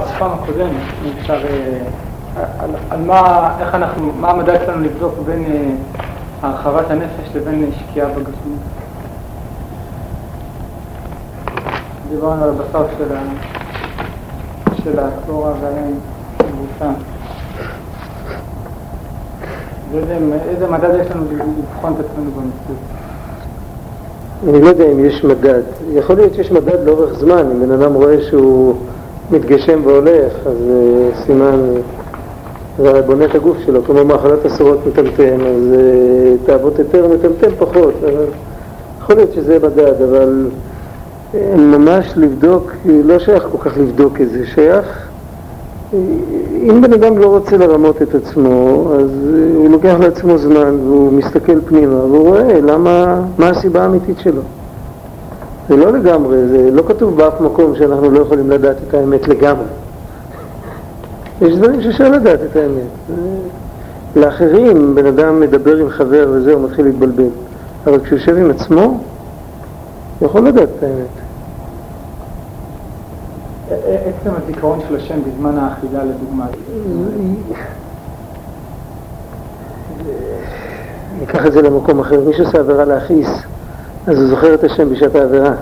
בפעם הקודמת, אם אפשר, אה, על, על מה, איך אנחנו, מה המדע אצלנו לבדוק בין אה, הרחבת הנפש לבין שקיעה בגשמות. דיברנו על הבשר של, ה, של הקלורה והיין מבוסם. איזה מדד יש לנו לבחון את עצמנו במציאות? אני לא יודע אם יש מדד. יכול להיות שיש מדד לאורך זמן, אם בן אדם רואה שהוא מתגשם והולך, אז uh, סימן, זה הרי בונה את הגוף שלו, כמו מאכלת אסורות מטמטם, אז uh, תאוות היתר מטמטם פחות, אבל יכול להיות שזה מדד, אבל uh, ממש לבדוק, לא שייך כל כך לבדוק את זה, שייך אם בן אדם לא רוצה לרמות את עצמו, אז הוא לוקח לעצמו זמן והוא מסתכל פנימה והוא רואה למה, מה הסיבה האמיתית שלו. זה לא לגמרי, זה לא כתוב באף מקום שאנחנו לא יכולים לדעת את האמת לגמרי. יש דברים שאפשר לדעת את האמת. לאחרים, בן אדם מדבר עם חבר וזהו, מתחיל להתבלבל. אבל כשהוא יושב עם עצמו, הוא יכול לדעת את האמת. עצם הזיכרון של השם בזמן האכילה לדוגמה. ניקח את זה למקום אחר. מי שעושה עבירה להכעיס, אז הוא זוכר את השם בשעת העבירה.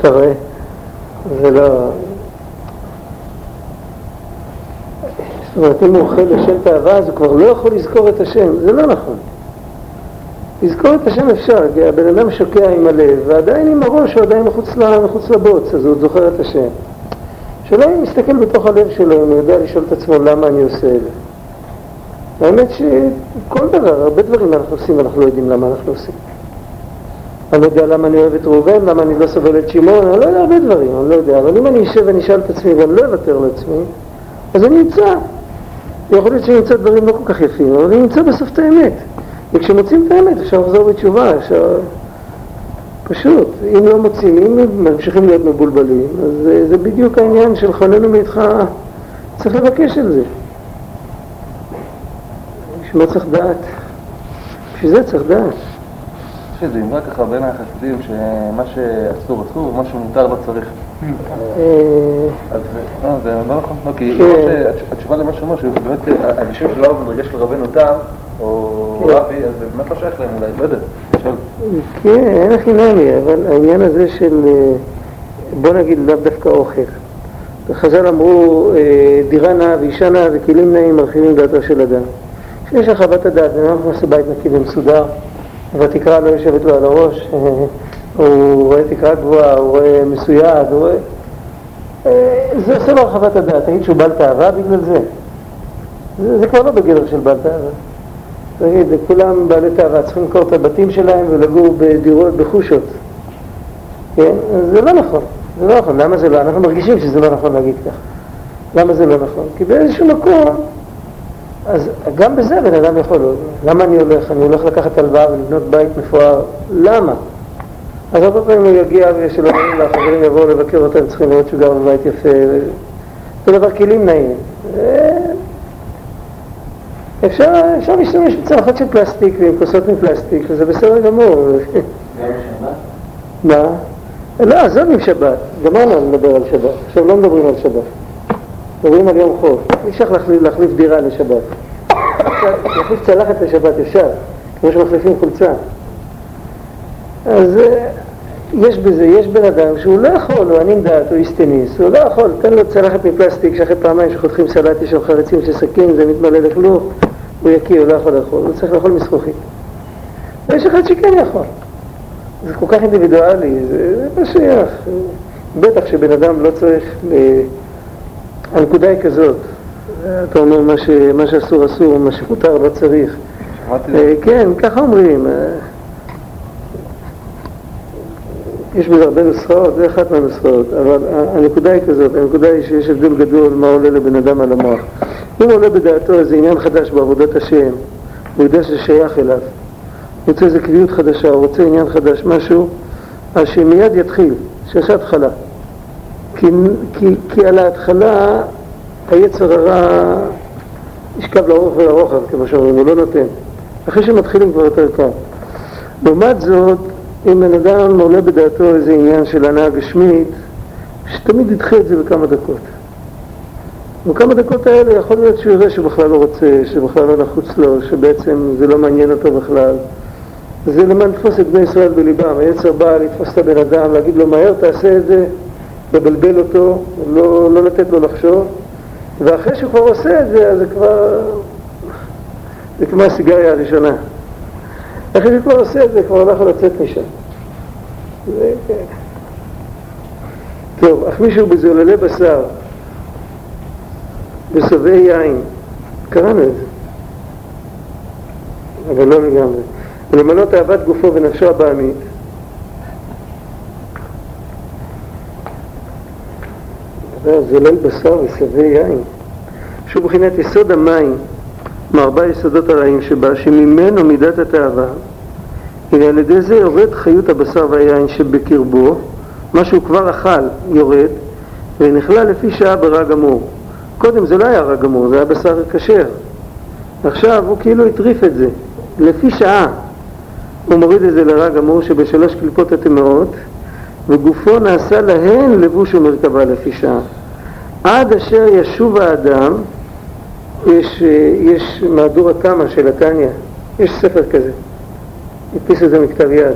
אתה רואה? זה לא... זאת אומרת, אם הוא אוכל לשם תאווה, אז הוא כבר לא יכול לזכור את השם. זה לא נכון. לזכור את השם אפשר, כי הבן אדם שוקע עם הלב, ועדיין עם הראש הוא עדיין מחוץ, מחוץ לבוץ, אז הוא זוכר את השם. שאולי אם מסתכל בתוך הלב שלו, אם הוא יודע לשאול את עצמו למה אני עושה את זה. האמת שכל דבר, הרבה דברים אנחנו עושים, אנחנו לא יודעים למה אנחנו עושים. אני לא יודע למה אני אוהב את ראובן, למה אני לא סובל את שמעון, אני לא יודע הרבה דברים, אני לא יודע, אבל אם אני אשב ואני אשאל את עצמי ואני לא אוותר לעצמי, אז אני אמצא. יכול להיות שאני אמצא דברים לא כל כך יפים, אבל אני אמצא בסוף את האמת. וכשמוצאים את האמת אפשר לחזור בתשובה, אפשר... פשוט, אם לא מוצאים, אם ממשיכים להיות מבולבלים, אז זה, זה בדיוק העניין של חוננו מאיתך, צריך לבקש את זה. מה צריך דעת? בשביל זה צריך דעת. איזו אמרה ככה בין החסידים, שמה שאסור אסור ומה שמותר לא צריך. אה, אז לא, זה לא נכון, לא, כי כן. התשובה למה שאומר, שבאמת אנשים שלא אוהבים ברגש של רבנו תם, או כן. רבי, אז זה באמת לא שייך להם אולי, לא יודע. כן, אין הכי נמי, אבל העניין הזה של, אה, בוא נגיד לאו דווקא אוכל. חז"ל אמרו, אה, דירה נאה ואישה נאה וכלים נאים מרחיבים דעתו של אדם. כשיש הרחבת הדעת, בן אדם נכנס לבית נקי ומסודר, והתקרה לא יושבת לו על הראש, אה, הוא רואה תקרה גבוהה, הוא רואה מסויד, הוא רואה... אה, זה עושה לו הרחבת הדעת, תגיד שהוא בעל תאווה בגלל זה? זה, זה כבר לא בגדר של בעל תאווה. תגיד, כולם בעלי תאווה, צריכים למכור את הבתים שלהם ולגור בדירות, בחושות. כן? זה לא נכון, זה לא נכון. למה זה לא? אנחנו מרגישים שזה לא נכון להגיד כך. למה זה לא נכון? כי באיזשהו מקום, אז גם בזה בן אדם יכול, למה אני הולך? אני הולך לקחת הלוואה ולבנות בית מפואר, למה? אז הרבה פעמים הוא יגיע ושלומדים והחברים יבואו לבקר אותם, צריכים לראות שהוא גר בבית יפה. זה דבר כלים נעים. אה, אפשר, אפשר להשתמש בצלחות של פלסטיק ועם כוסות מפלסטיק, וזה בסדר גמור. מה? לא, עזוב עם שבת, גמרנו לדבר על שבת, עכשיו לא מדברים על שבת, מדברים על יום חול, אי אפשר להחליף, להחליף דירה לשבת, להחליף צלחת לשבת אפשר, כמו שמחליפים חולצה. אז אה, יש בזה, יש בן אדם שהוא לא יכול, הוא ענין דעת, הוא איסטניס, הוא לא יכול, תן לו צלחת מפלסטיק שאחרי פעמיים שחותכים סלט יש לו חרצים של סכין, זה מתמלא לכלוך, הוא יקיא, הוא לא יכול לאכול, הוא צריך לאכול מזכוכית. ויש אחד שכן יכול. זה כל כך אינדיבידואלי, זה, זה לא שייך. בטח שבן אדם לא צריך, אה, הנקודה היא כזאת, אתה אומר מה, ש, מה שאסור אסור, מה שמותר לא צריך. אה, כן, ככה אומרים. אה, יש בזה הרבה נוסחאות, זה אחת מהנוסחאות, אבל הנקודה היא כזאת, הנקודה היא שיש הבדל גדול מה עולה לבן אדם על המוח. אם עולה בדעתו איזה עניין חדש בעבודת השם, הוא יודע שזה שייך אליו, הוא רוצה איזה קביעות חדשה, הוא רוצה עניין חדש, משהו, אז שמיד יתחיל, שיש התחלה. כי, כי, כי על ההתחלה היצר הרע ישכב לאורך ולרוחב, כמו שאומרים, הוא לא נותן. אחרי שמתחילים כבר יותר קל. לעומת זאת, אם בן אדם עולה בדעתו איזה עניין של הנאה גשמית, שתמיד ידחה את זה בכמה דקות. בכמה דקות האלה יכול להיות שהוא יראה שהוא בכלל לא רוצה, שבכלל לא נחוץ לו, שבעצם זה לא מעניין אותו בכלל. זה למען לתפוס את בני ישראל בליבם. היצר בא לתפוס את הבן אדם, להגיד לו מהר תעשה את זה, לבלבל אותו, לא, לא לתת לו לחשוב, ואחרי שהוא כבר עושה את זה, אז זה כבר, זה כמו הסיגריה הראשונה. אחרי שהוא כבר עושה את זה, כבר לא יכול לצאת משם. זה, כן. טוב, אך מישהו בזוללי בשר, בשבעי יין, קראנו את זה, אבל לא לגמרי. ולמלא תאוות גופו ונפשו הבעמית. זולל בשר ושבעי יין, שהוא מבחינת יסוד המים מארבע יסודות הרעים שבה, שממנו מידת התאווה, הנה על ידי זה יורד חיות הבשר והיין שבקרבו, מה שהוא כבר אכל יורד, ונכלל לפי שעה ברע גמור. קודם זה לא היה רע גמור, זה היה בשר כשר. עכשיו הוא כאילו הטריף את זה, לפי שעה. הוא מוריד את זה לרע גמור שבשלוש קליפות הטמאות, וגופו נעשה להן לבוש ומרכבה לפי שעה. עד אשר ישוב האדם, יש, יש מהדורה קמא של התניא, יש ספר כזה, הדפיס את זה מכתב יד.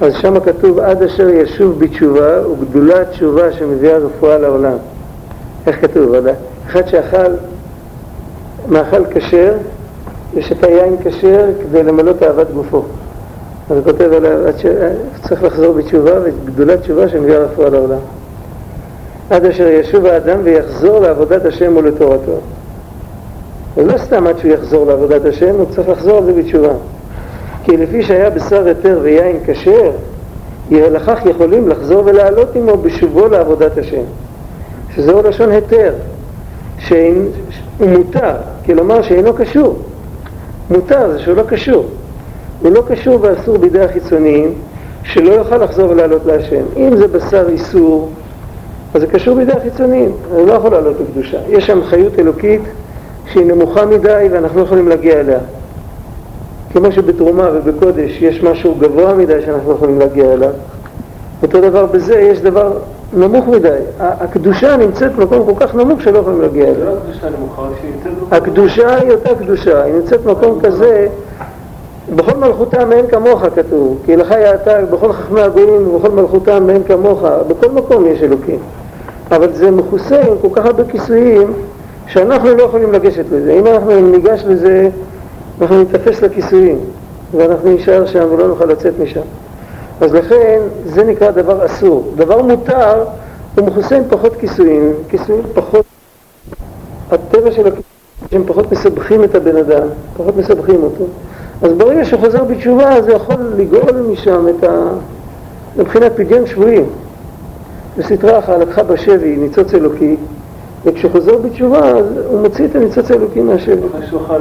אז שם כתוב עד אשר ישוב בתשובה וגדולת תשובה שמביאה רפואה לעולם. איך כתוב? אחד שאכל מאכל כשר ושתה יין כשר כדי למלא תאוות גופו. אז הוא כותב עליו, צריך לחזור בתשובה וגדולת תשובה שמביאה רפואה לעולם. עד אשר ישוב האדם ויחזור לעבודת השם ולתורתו. ולא סתם עד שהוא יחזור לעבודת השם, הוא צריך לחזור על זה בתשובה. כי לפי שהיה בשר היתר ויין כשר, לכך יכולים לחזור ולעלות עמו בשובו לעבודת השם. שזהו לשון היתר, שהוא מותר, כלומר שאינו קשור. מותר, זה שהוא לא קשור. הוא לא קשור ואסור בידי החיצוניים, שלא יוכל לחזור ולעלות להשם. אם זה בשר איסור, אז זה קשור בידי החיצוניים, הוא לא יכול לעלות לקדושה. יש שם חיות אלוקית שהיא נמוכה מדי ואנחנו לא יכולים להגיע אליה. כמו שבתרומה ובקודש יש משהו גבוה מדי שאנחנו לא יכולים להגיע אליו. אותו דבר בזה, יש דבר נמוך מדי. הקדושה נמצאת במקום כל כך נמוך שלא יכולים להגיע אליה. לא נמצאת... הקדושה היא אותה קדושה, היא נמצאת במקום כזה, בכל מלכותם מאין כמוך כתוב, כי לך יעתה בכל חכמי הגויים ובכל מלכותם מאין כמוך, בכל מקום יש אלוקים. אבל זה מכוסה עם כל כך הרבה כיסויים, שאנחנו לא יכולים לגשת לזה. אם אנחנו ניגש לזה, אנחנו ניתפס לכיסויים, ואנחנו נישאר שם ולא נוכל לצאת משם. אז לכן זה נקרא דבר אסור. דבר מותר הוא מכוסה עם פחות כיסויים, כיסויים פחות... הטבע של הכיסויים שהם פחות מסבכים את הבן אדם, פחות מסבכים אותו. אז ברגע שהוא חוזר בתשובה זה יכול לגאול משם את ה... מבחינת פדיון שבויים. בסטרה אחת לקחה בשבי ניצוץ אלוקי, וכשהוא חוזר בתשובה אז הוא מוציא את הניצוץ האלוקי מהשבי. אחרי שהוא אכל...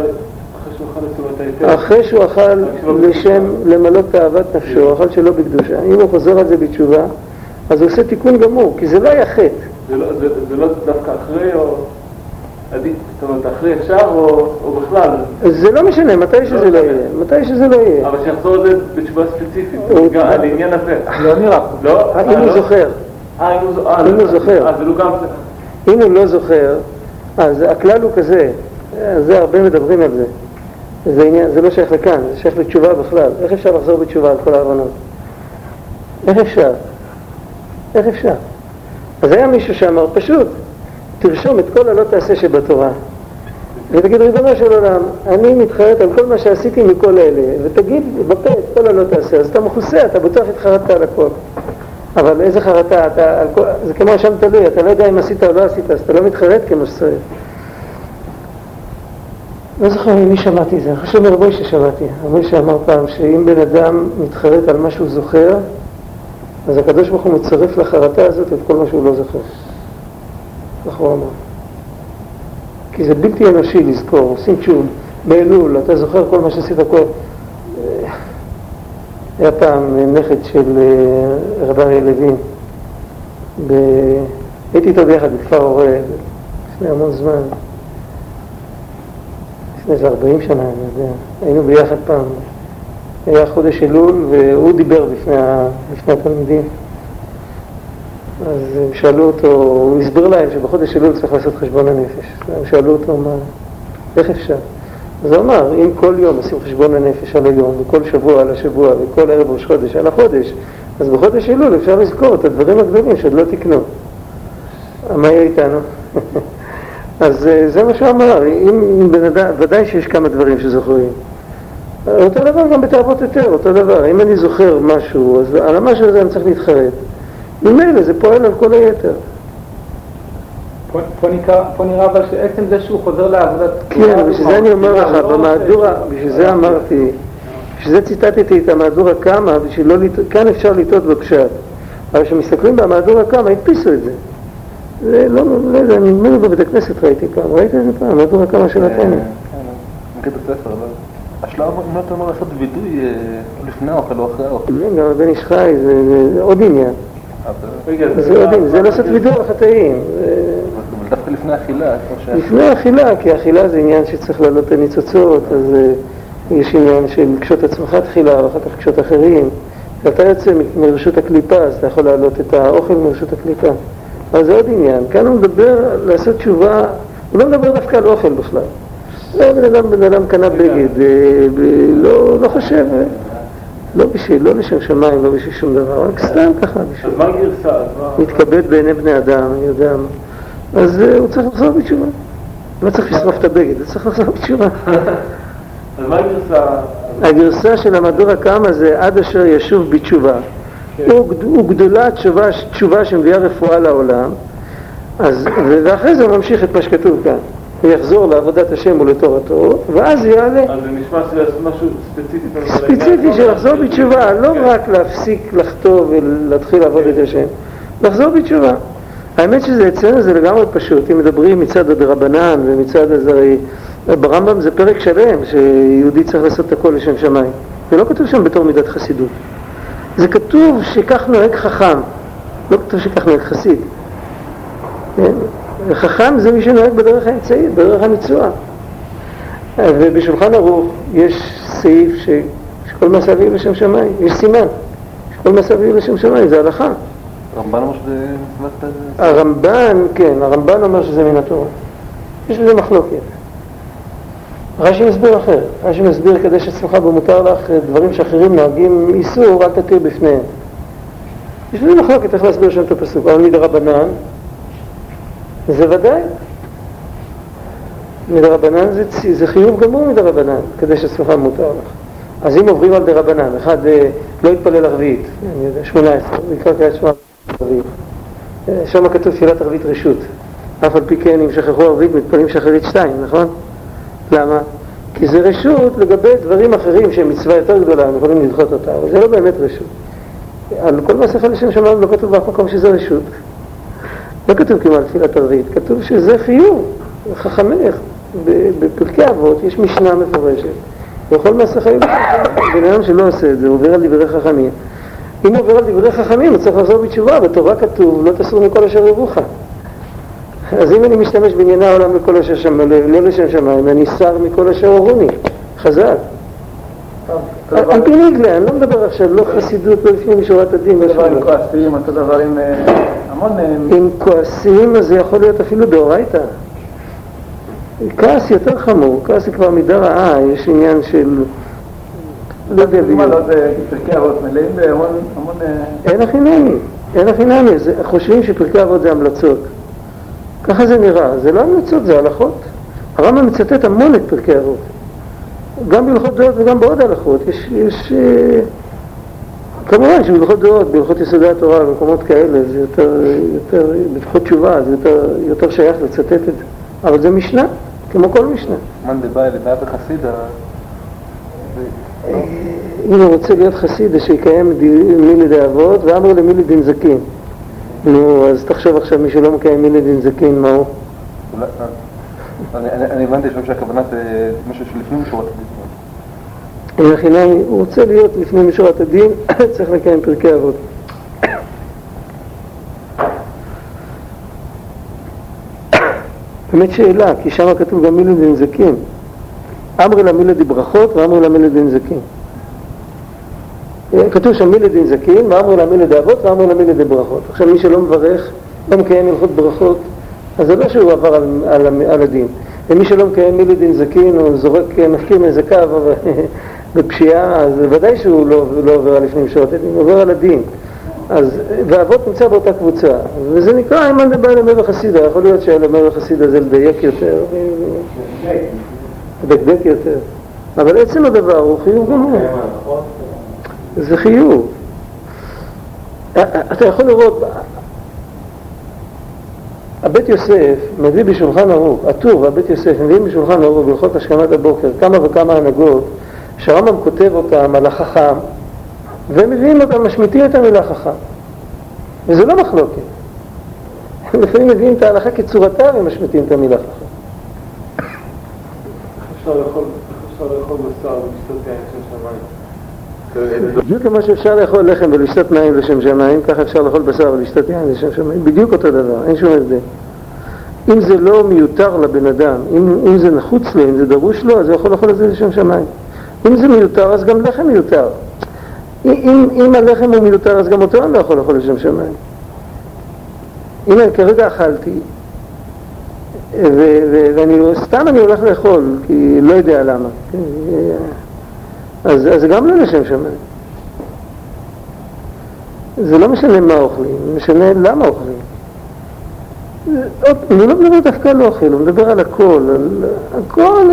אחרי שהוא אכל לשם למלא תאוות נפשו, אכל שלא בקדושה. אם הוא חוזר על זה בתשובה, אז הוא עושה תיקון גמור, כי זה לא היה חטא. זה לא, זה לא דווקא אחרי או... עדיף, זאת אומרת, אחרי עכשיו או, בכלל? זה לא משנה, מתי שזה לא, לא יהיה, מתי שזה לא יהיה. אבל שיחזור לזה בתשובה ספציפית, על העניין הזה. לא נראה. לא? אם הוא זוכר. אה, אם הוא זוכר. אה, זה לא גם... אם הוא לא זוכר, אז הכלל הוא כזה, זה הרבה מדברים על זה. זה, עניין, זה לא שייך לכאן, זה שייך לתשובה בכלל. איך אפשר לחזור בתשובה על כל ההבנות? איך אפשר? איך אפשר? אז היה מישהו שאמר, פשוט, תרשום את כל הלא תעשה שבתורה. ותגיד, ריבונו של עולם, אני מתחרט על כל מה שעשיתי מכל אלה, ותגיד בפה את כל הלא תעשה. אז אתה מכוסה, אתה בטוח התחרטת על הכל. אבל איזה חרטה, אתה, כל, זה כמו שם תלוי, אתה לא יודע אם עשית או לא עשית, אז אתה לא מתחרט כמו שצריך. לא זוכר ממי שמעתי את זה, אני חושב מרבוי ששמעתי. רבי שאמר פעם שאם בן אדם מתחרט על מה שהוא זוכר, אז הקדוש ברוך הוא מצרף לחרטה הזאת את כל מה שהוא לא זוכר. הוא אמר. כי זה בלתי אנושי לזכור, עושים תשוב, באלול, אתה זוכר כל מה שעשית הכל. היה פעם נכד של אה, רב אריה לוין, ב... הייתי איתו ביחד בכפר הורה לפני המון זמן. לפני איזה 40 שנה, אני יודע, היינו ביחד פעם, היה חודש אלול והוא דיבר בפני, ה... בפני התלמידים. אז הם שאלו אותו, הוא הסביר להם שבחודש אלול צריך לעשות חשבון הנפש. הם שאלו אותו, מה, איך אפשר? אז הוא אמר, אם כל יום עושים חשבון הנפש על היום, וכל שבוע על השבוע, וכל ערב ראש חודש על החודש, אז בחודש אלול אפשר לזכור את הדברים הגדולים שעוד לא תקנו. מה יהיה איתנו? אז אה, זה מה שהוא אמר, אם בן אדם, ודאי שיש כמה דברים שזוכרים. אותו דבר גם בתאוות יותר, אותו דבר. אם אני זוכר משהו, אז על המשהו הזה אני צריך להתחרט. ממילא זה פועל על כל היתר. פה, פה, נקרא, פה נראה אבל שעצם זה שהוא חוזר לעבודת... כן, בשביל זה אני אומר לך, במהדורה, בשביל זה אמרתי, בשביל זה ציטטתי את המהדורה קמה, בשביל לא לטעות, כאן אפשר לטעות בפשט. אבל כשמסתכלים במהדורה קמה, הדפיסו את זה. זה לא, לא יודע, נדמה לי בבית הכנסת ראיתי פעם, ראית את זה פעם, מהדורה קמה של התניא. כן, אבל השלב, אם אתה אומר לעשות וידוי אה, לפני האוכל או אחרי האוכל. גם הבן איש חי זה עוד עניין. זה לעשות וידוי לחטאים. זה- אבל דווקא לפני אכילה. לפני האכילה, כי האכילה זה עניין שצריך לעלות את הניצוצות, אז אה, יש עניין של קשות עצמך תחילה, ואחר כך קשות אחרים. כשאתה יוצא מרשות הקליפה, אז אתה יכול להעלות את האוכל מרשות הקליפה. אבל זה עוד עניין. כאן הוא מדבר לעשות תשובה, הוא לא מדבר דווקא על אוכל בכלל. בן אדם, בן אדם קנה בגד, אה, לא, לא חושב, אה, לא בשביל, לא לשם שמיים, לא בשביל שום דבר, רק סתם ככה, בשביל... אז מה הגרסה? מתכבד בעיני בני אדם, אני יודע מה. אז אה, הוא צריך לחזור בתשובה. לא צריך לשרוף את הבגד, הוא צריך לחזור בתשובה. אז מה הגרסה? הגרסה של המדור הקמא זה עד אשר ישוב בתשובה. הוא גד- הוא גדולה תשובה, שמביאה רפואה לעולם, ואחרי זה הוא ממשיך את מה שכתוב כאן. הוא יחזור לעבודת השם ולתורתו, ואז יעלה. אז זה נשמע שזה משהו ספציפי. ספציפי של לחזור בתשובה, לא רק להפסיק לחטוא ולהתחיל לעבוד את השם, לחזור בתשובה. האמת שזה אצלנו זה לגמרי פשוט, אם מדברים מצד הדרבנן ומצד אז הרי ברמב"ם זה פרק שלם שיהודי צריך לעשות את הכל לשם שמיים. זה לא כתוב שם בתור מידת חסידות. זה כתוב שכך נוהג חכם, לא כתוב שכך נוהג חסיד. כן? חכם זה מי שנוהג בדרך האמצעית, בדרך המצווה. ובשולחן ערוך יש סעיף ש... שכל מעשה אביו לשם שמיים, יש סימן, שכל מעשה אביו לשם שמיים, זה הלכה. רמב"ן אומר שזה מצוות... הרמב"ן, כן, הרמב"ן אומר שזה מן התורה. יש בזה מחלוקת. רש"י מסביר אחר, רש"י מסביר כדי שצמחה במותר לך דברים שאחרים נוהגים איסור, אל תתיר בפניהם. יש בזה מחלוקת איך להסביר שם את הפסוק, אבל מדרבנן זה ודאי. מדרבנן זה, זה חיוב גמור מדרבנן, כדי שצמחה מותר לך. אז אם עוברים על דרבנן, אחד אה, לא יתפלל ערבית, אני יודע, שמונה עשרה, יקרא קריאת שמע ערבית. אה, שם כתוב תפילת ערבית רשות. אף על פי כן, אם שכחו ערבית, מתפללים שחרית שתיים, נכון? למה? כי זה רשות לגבי דברים אחרים שהם מצווה יותר גדולה, הם יכולים לדחות אותה, אבל זה לא באמת רשות. על כל מסכה לשם שמיים לא כתוב באף מקום שזה רשות. לא כתוב כמעט תפילת ערבית, כתוב שזה חיוב, חכמך. בפרקי אבות יש משנה מפורשת. בכל מסכה יהיו בן אדם שלא עושה את זה, עובר על דברי חכמים. אם עובר על דברי חכמים, הוא צריך לחזור בתשובה, בתורה כתוב, לא תסור מכל אשר ירוך. אז אם אני משתמש בענייני העולם לכל אשר שמיים, לא לשם שמיים, אני שר מכל אשר הורוני, חזק. על פי ניגלה, אני לא מדבר עכשיו, לא חסידות, לא לפנים משורת הדין, אותו דבר עם. כועסים, אותו דבר עם אה, המון... אה, אם כועסים, אז זה יכול להיות אפילו דאורייתא. כעס יותר חמור, כעס זה כבר מידה רעה, יש עניין של... לא יודע בדיוק. לא, אה, אין הכי נמי, אין הכי נמי, חושבים שפרקי אבות זה המלצות. ככה זה נראה, זה לא המלצות, זה הלכות. הרמב"ם מצטט המון את פרקי אבות. גם בהלכות דעות וגם בעוד הלכות. יש, יש אה, כמובן שבהלכות דעות, בהלכות יסודי התורה, במקומות כאלה, זה יותר, יותר, בהלכות תשובה, זה יותר, יותר שייך לצטט את זה. אבל זה משנה, כמו כל משנה. מאן דבעי לבעיה בחסידה, זה- אם הוא רוצה להיות חסיד, אז שיקיים מילי דאבות, ואמרו למילי דין זקין. נו, אז תחשוב עכשיו, מי שלא מקיים מילי דין זקין, מה הוא? אה. אני- הבנתי שהכוונה זה משהו שלפנים משורת הדין. נמי, הוא רוצה להיות לפני משורת הדין, צריך לקיים פרקי אבות. באמת שאלה, כי שם כתוב גם מילי דין זקין. אמרי לה מילי די ברכות ואמרי לה מילי דין זקין. כתוב שם מי לדין זקין, ואמרו לה מי לדאבות, ואמרו לה מי לדי ברכות. עכשיו מי שלא מברך, לא מקיים הלכות ברכות, אז זה לא שהוא עבר על, על, על הדין. ומי שלא מקיים מי לדין זקין, הוא זורק, מפקיר נזקיו בפשיעה, אז ודאי שהוא לא, לא עובר על לפנים משורת הדין, הוא עובר על הדין. אז, ואבות נמצא באותה קבוצה, וזה נקרא אימן דבעי למר וחסידה, יכול להיות שלמר וחסידה זה לדייק יותר, לדקדק יותר, אבל עצם הדבר הוא חיוב גמור, זה חיוב. אתה יכול לראות, הבית יוסף מביא בשולחן ערוך, הטור והבית יוסף מביאים בשולחן ערוך בהלכות השכמת הבוקר כמה וכמה הנהגות שהרמב"ם כותב אותם על החכם והם מביאים אותם, משמיטים את המילה חכם וזה לא מחלוקת. הם לפעמים מביאים את ההלכה כצורתה ומשמיטים את המילה חכם בדיוק כמו שאפשר לאכול לחם ולשתות מים לשם שמיים, ככה אפשר לאכול בשר ולשתות יין לשם שמיים, בדיוק אותו דבר, אין שום הבדל. אם זה לא מיותר לבן אדם, אם, אם זה נחוץ לו, אם זה דרוש לו, אז הוא יכול לאכול את זה לשם שמיים. אם זה מיותר, אז גם לחם מיותר. אם, אם הלחם הוא מיותר, אז גם אותו אני לא יכול לאכול לשם שמיים. הנה, כרגע אכלתי, ואני סתם אני הולך לאכול, כי לא יודע למה. כן, אז זה גם לא לשם שמיים. זה לא משנה מה אוכלים, משנה למה אוכלים. אני לא מדבר דווקא על אוכל, הוא מדבר על הכל, על הכל,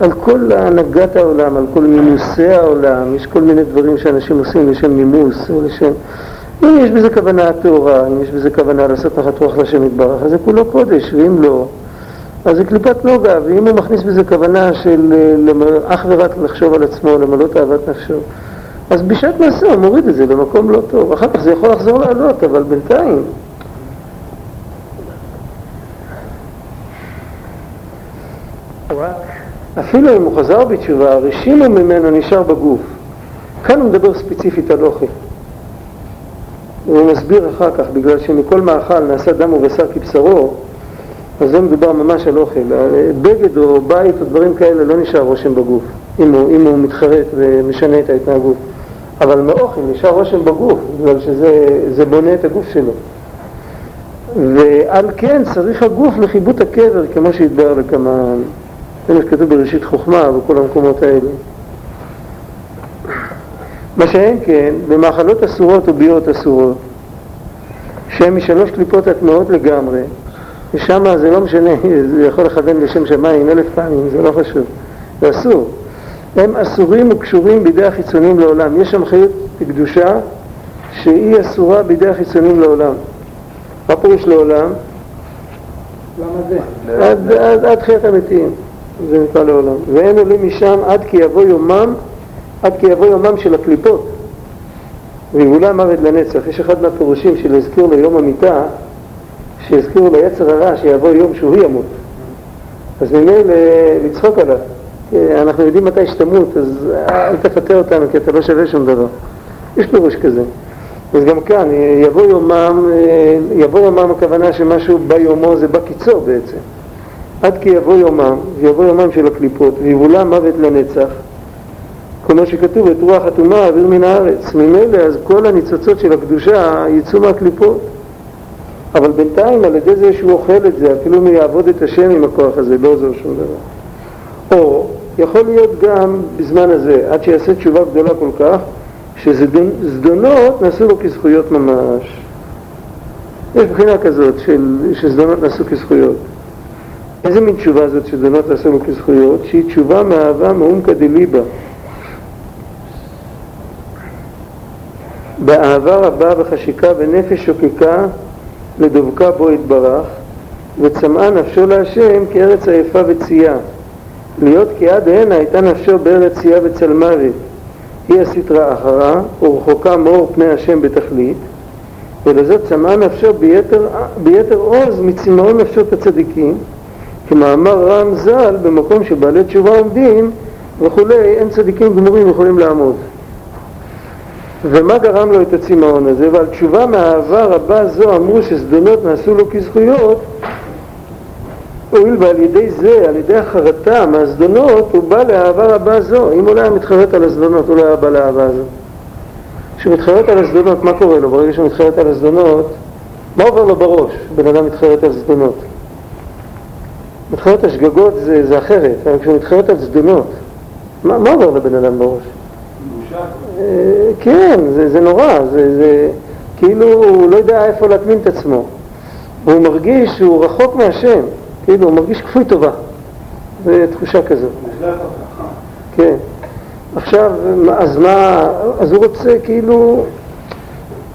על כל הנהגת העולם, על כל מימוסי העולם, יש כל מיני דברים שאנשים עושים לשם מימוס או לשם... אם יש בזה כוונה טהורה, אם יש בזה כוונה לעשות נחת רוח לשם יתברך, אז זה כולו קודש, ואם לא, אז זה קליפת נוגה, ואם הוא מכניס בזה כוונה של אך ורק לחשוב על עצמו, למלא תאוות נפשו, אז בשעת מעשה הוא מוריד את זה במקום לא טוב. אחר כך זה יכול לחזור לעלות, אבל בינתיים... אפילו אם הוא חזר בתשובה, הרשימו ממנו נשאר בגוף. כאן הוא מדבר ספציפית על אוכל. הוא מסביר אחר כך, בגלל שמכל מאכל נעשה דם ובשר כבשרו, אז זה מדובר ממש על אוכל. בגד או בית או דברים כאלה לא נשאר רושם בגוף, אם הוא, אם הוא מתחרט ומשנה את ההתנהגות. אבל מאוכל נשאר רושם בגוף, בגלל שזה בונה את הגוף שלו. ועל כן צריך הגוף לחיבוט הקבר, כמו שהתבהר לכמה... זה מה שכתוב בראשית חוכמה וכל המקומות האלה. מה שאין כן, במאכלות אסורות וביאות אסורות, שהן משלוש קליפות הטמעות לגמרי, ושם זה לא משנה, זה יכול לכוון לשם שמיים אלף פעמים, זה לא חשוב, זה אסור. הם אסורים וקשורים בידי החיצונים לעולם. יש שם חיות קדושה שהיא אסורה בידי החיצונים לעולם. מה פירוש לעולם? למה זה? עד, עד, עד חיית המתים, זה נקרא לעולם. והם עולים משם עד כי יבוא יומם, עד כי יבוא יומם של הקליפות. ויבולה מוות לנצח. יש אחד מהפירושים של להזכיר לו יום המיטה, שיזכירו ליצר הרע שיבוא יום שהוא ימות. אז ממילא לצחוק עליו. אנחנו יודעים מתי שתמות, אז אל תפתה אותנו כי אתה לא שווה שום דבר. יש פירוש כזה. אז גם כאן, יבוא יומם, יבוא יומם הכוונה שמשהו ביומו זה בקיצור בעצם. עד כי יבוא יומם, ויבוא יומם של הקליפות, ויבולה מוות לנצח. כמו שכתוב, את רוח הטומאה אוויר מן הארץ. ממילא אז כל הניצוצות של הקדושה יצאו מהקליפות. אבל בינתיים על ידי זה שהוא אוכל את זה, אפילו אם יעבוד את השם עם הכוח הזה, לא עוזר שום דבר. או יכול להיות גם בזמן הזה, עד שיעשה תשובה גדולה כל כך, שזדונות נעשו לו כזכויות ממש. יש בחינה כזאת של, שזדונות נעשו כזכויות. איזה מין תשובה זאת שזדונות נעשו לו כזכויות? שהיא תשובה מאהבה מעומקא דליבה. באהבה רבה וחשיקה ונפש שוקקה לדבקה בו יתברך, וצמאה נפשו להשם כארץ עייפה וצייה. להיות כי עד הנה הייתה נפשו בארץ צייה וצל מוות. היא הסטרה אחרה, ורחוקה מאור פני השם בתכלית, ולזאת צמאה נפשו ביתר, ביתר עוז מצמאון נפשות הצדיקים, כמאמר רם ז"ל, במקום שבעלי תשובה עומדים וכולי, אין צדיקים גמורים יכולים לעמוד. ומה גרם לו את הצמאון הזה? ועל תשובה מאהבה רבה זו אמרו שזדונות נעשו לו כזכויות הואיל ועל ידי זה, על ידי החרטה מהזדונות, הוא בא לאהבה רבה זו. אם הוא לא היה מתחרט על הזדונות, הוא לא היה בא לאהבה הזו. כשהוא מתחרט על הזדונות, מה קורה לו? ברגע שהוא מתחרט על הזדונות, מה עובר לו בראש? בן אדם מתחרט על זדונות. מתחרט על שגגות זה, זה אחרת, אבל כשהוא מתחרט על זדונות, מה, מה עובר לבן אדם בראש? אה, כן, זה, זה נורא, זה, זה כאילו הוא לא יודע איפה להטמין את עצמו. הוא מרגיש שהוא רחוק מהשם, כאילו הוא מרגיש כפוי טובה. זו תחושה כזאת. כן. עכשיו, אז מה, אז הוא רוצה כאילו,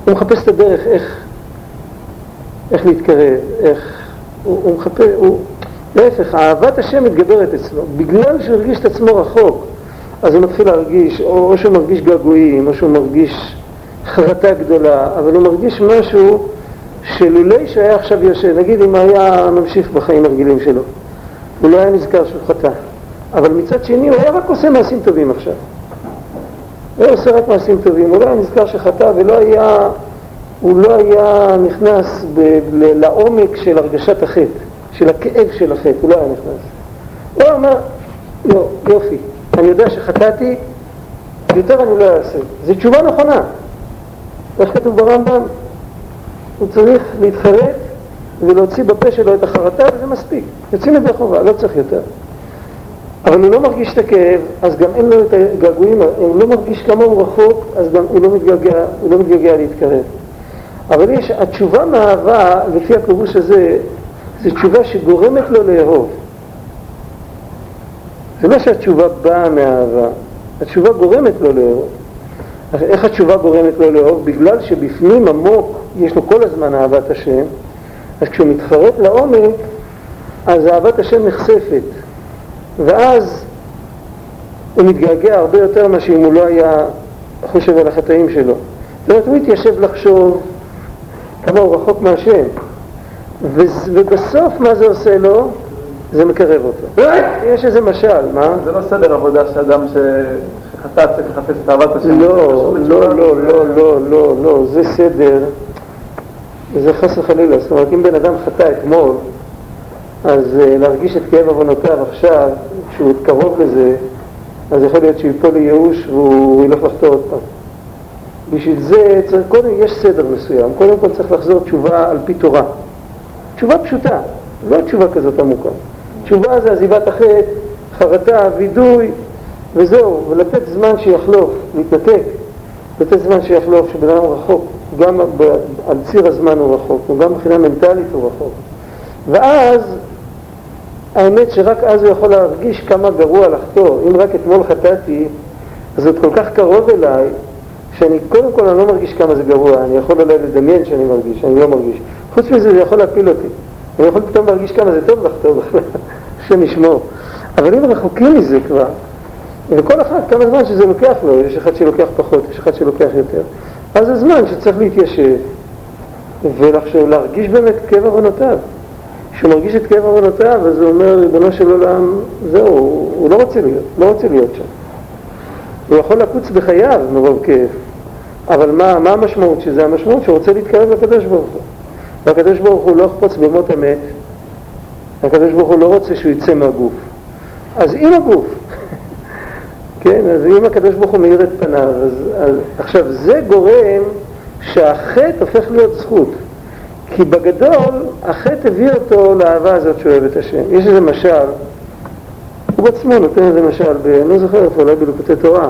הוא מחפש את הדרך איך, איך להתקרב, איך, הוא, הוא מחפש, הוא, להפך, אהבת השם מתגברת אצלו, בגלל שהוא הרגיש את עצמו רחוק, אז הוא מתחיל להרגיש, או, או שהוא מרגיש געגועים, או שהוא מרגיש חרטה גדולה, אבל הוא מרגיש משהו שלולי שהיה עכשיו יושב, נגיד אם היה ממשיך בחיים הרגילים שלו, הוא לא היה נזכר שהוא חטא, אבל מצד שני הוא היה רק עושה מעשים טובים עכשיו. הוא היה עושה רק מעשים טובים, הוא לא היה נזכר שחטא ולא היה, הוא לא היה נכנס ב, ל, לעומק של הרגשת החטא, של הכאב של החטא, הוא לא היה נכנס. הוא אומר, לא, יופי, אני יודע שחטאתי, יותר אני לא אעשה. זו תשובה נכונה. איך כתוב ברמב"ם? הוא צריך להתחרט ולהוציא בפה שלו את החרטה, וזה מספיק. יוצאים זה חובה, לא צריך יותר. אבל הוא לא מרגיש את הכאב, אז גם אין לו את הגעגועים, הוא לא מרגיש כמה הוא רחוק, אז גם הוא לא מתגעגע, הוא לא מתגעגע להתקרב. אבל יש, התשובה מאהבה, לפי הפירוש הזה, זו תשובה שגורמת לו לאהוב. זה לא שהתשובה באה מאהבה, התשובה גורמת לו לאהוב. איך התשובה גורמת לו לאהוב? בגלל שבפנים עמוק יש לו כל הזמן אהבת השם, אז כשהוא מתחרט לעומק, אז אהבת השם נחשפת. ואז הוא מתגעגע הרבה יותר מאשר אם הוא לא היה חושב על החטאים שלו. זאת אומרת, הוא התיישב לחשוב כמה הוא רחוק מהשם. ובסוף מה זה עושה לו? זה מקרב אותו. יש איזה משל, מה? זה לא סדר עבודה שאדם שחטא צריך לחפש את אהבת השם. לא, לא, לא, לא, לא, לא, לא, זה סדר, זה חס וחלילה. זאת אומרת, אם בן אדם חטא אתמול, אז אה, להרגיש את כאב עוונותיו עכשיו, כשהוא קרוב לזה, אז יכול להיות שהוא ייפול לייאוש והוא ילך לחטוא עוד פעם. בשביל זה צריך, קודם יש סדר מסוים, קודם כל צריך לחזור תשובה על פי תורה. תשובה פשוטה, לא תשובה כזאת עמוקה. תשובה זה עזיבת החטא, חרטה, וידוי, וזהו, ולתת זמן שיחלוף, להתנתק, לתת זמן שיחלוף, שבן אדם רחוק, גם על ציר הזמן הוא רחוק, וגם מבחינה מנטלית הוא רחוק. ואז האמת שרק אז הוא יכול להרגיש כמה גרוע לחטוא. אם רק אתמול חטאתי, אז זה כל כך קרוב אליי, שאני קודם כל אני לא מרגיש כמה זה גרוע, אני יכול אולי לדמיין שאני מרגיש, אני לא מרגיש. חוץ מזה זה יכול להפיל אותי. אני יכול פתאום להרגיש כמה זה טוב לחטוא בכלל, השם ישמור. אבל אם רחוקים מזה כבר, וכל אחד כמה זמן שזה לוקח לו, יש אחד שלוקח פחות, יש אחד שלוקח יותר, אז זה זמן שצריך להתיישב ולהרגיש באמת כאב עוונותיו. כשהוא מרגיש את כאב עוונותיו, אז הוא אומר, ריבונו של עולם, זהו, הוא לא רוצה להיות, לא רוצה להיות שם. הוא יכול לקוץ בחייו מרוב כאב, אבל מה, מה המשמעות של זה? המשמעות שהוא רוצה להתקרב לקדוש ברוך הוא. והקדוש ברוך הוא לא יחפוץ במות המת, הקדוש ברוך הוא לא רוצה שהוא יצא מהגוף. אז עם הגוף, כן, אז אם הקדוש ברוך הוא מאיר את פניו, אז, אז עכשיו זה גורם שהחטא הופך להיות זכות. כי בגדול, החטא הביא אותו לאהבה הזאת שהוא אוהב את השם. יש איזה משל, הוא בעצמו נותן איזה משל, אני לא זוכר איפה, אולי בלוקותי תורה.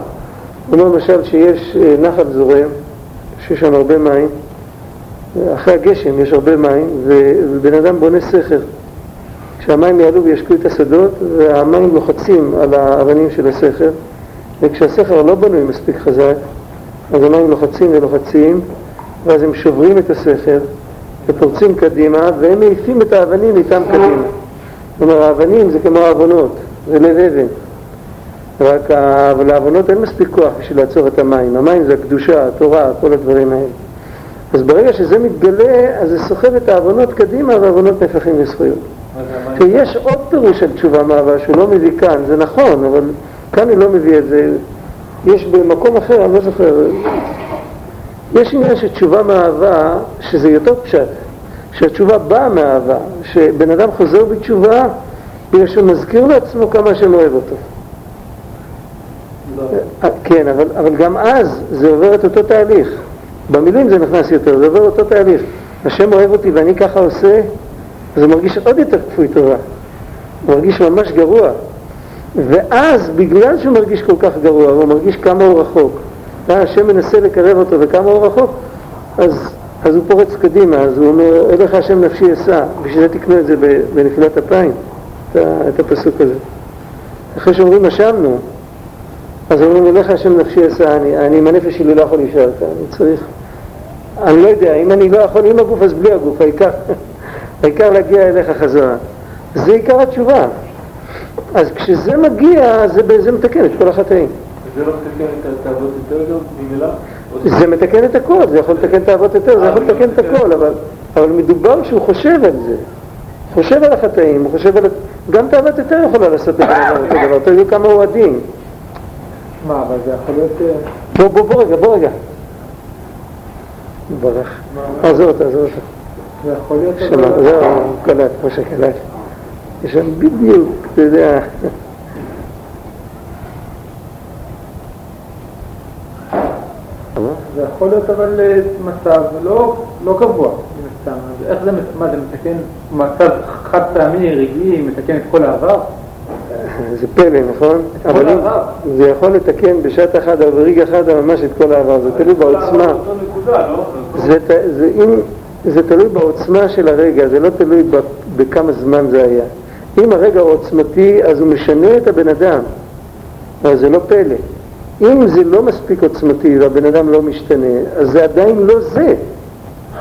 הוא אומר למשל שיש אה, נחל זורם, שיש שם הרבה מים, אחרי הגשם יש הרבה מים, ובן אדם בונה סכר. כשהמים יעלו וישקו את השדות, והמים לוחצים על האבנים של הסכר, וכשהסכר לא בנוי מספיק חזק, אז המים לוחצים ולוחצים, ואז הם שוברים את הסכר, ופורצים קדימה, והם מעיפים את האבנים איתם קדימה. אומרת, האבנים זה כמו העוונות, זה לב אבן. רק לעוונות אין מספיק כוח בשביל לעצור את המים. המים זה הקדושה, התורה, כל הדברים האלה. אז ברגע שזה מתגלה, אז זה סוחב את העוונות קדימה, והעוונות נהפכים לזכויות. שיש עוד פירוש של תשובה מאהבה שהוא לא מביא כאן, זה נכון, אבל כאן הוא לא מביא את זה. יש במקום אחר, אני לא זוכר, יש עניין של תשובה מאהבה, שזה יותר פשט, שהתשובה באה מאהבה, שבן אדם חוזר בתשובה בגלל שהוא מזכיר לעצמו כמה שאני אוהב אותו. לא. כן, אבל, אבל גם אז זה עובר את אותו תהליך. במילים זה נכנס יותר, זה עובר אותו תהליך. השם אוהב אותי ואני ככה עושה, אז הוא מרגיש עוד יותר כפוי טובה. הוא מרגיש ממש גרוע. ואז, בגלל שהוא מרגיש כל כך גרוע, הוא מרגיש כמה הוא רחוק, השם מנסה לקרב אותו וכמה הוא רחוק, אז, אז הוא פורץ קדימה, אז הוא אומר, אליך השם נפשי אשא, בשביל זה תקנו את זה בנפילת אפיים, את הפסוק הזה. אחרי שאומרים אשמנו, אז אומרים אליך השם נפשי אשא, אני, אני עם הנפש שלי לא יכול להישאר כאן, אני צריך, אני לא יודע, אם אני לא יכול עם הגוף אז בלי הגוף, העיקר, העיקר להגיע אליך חזרה. זה עיקר התשובה. אז כשזה מגיע, זה, זה מתקן את כל החטאים. זה לא מתקן את התאוות יותר גם ממילא? זה מתקן את הכל, זה יכול לתקן את האבות יותר, זה יכול לתקן את הכל, אבל, אבל מדובר שהוא חושב על זה. חושב על החטאים, הוא חושב על... גם תאוות יותר יכולה לעשות את הדבר אותו דבר, תראו כמה הוא עדין. מה, אבל זה יכול להיות... אה, בוא, בוא, בוא רגע, בוא רגע. ברח. עזוב אותו, עזוב אותו. זה יכול להיות... שמע, זהו, הוא קלט, כמו שקלט. יש שם בדיוק, אתה יודע... זה יכול להיות אבל אה, מצב לא, לא קבוע, מן הסתם. איך זה, מה זה מתקן מצב חד פעמי, רגעי, מתקן את כל העבר? זה פלא, נכון? כל אבל אם- העבר. זה יכול לתקן בשעת אחת או ברגע אחד ממש את כל העבר, זה תלוי בעוצמה. זה, ת- זה, אם, זה תלוי בעוצמה של הרגע, זה לא תלוי בכמה זמן זה היה. אם הרגע הוא עוצמתי, אז הוא משנה את הבן אדם, אבל זה לא פלא. אם זה לא מספיק עוצמתי והבן אדם לא משתנה, אז זה עדיין לא זה.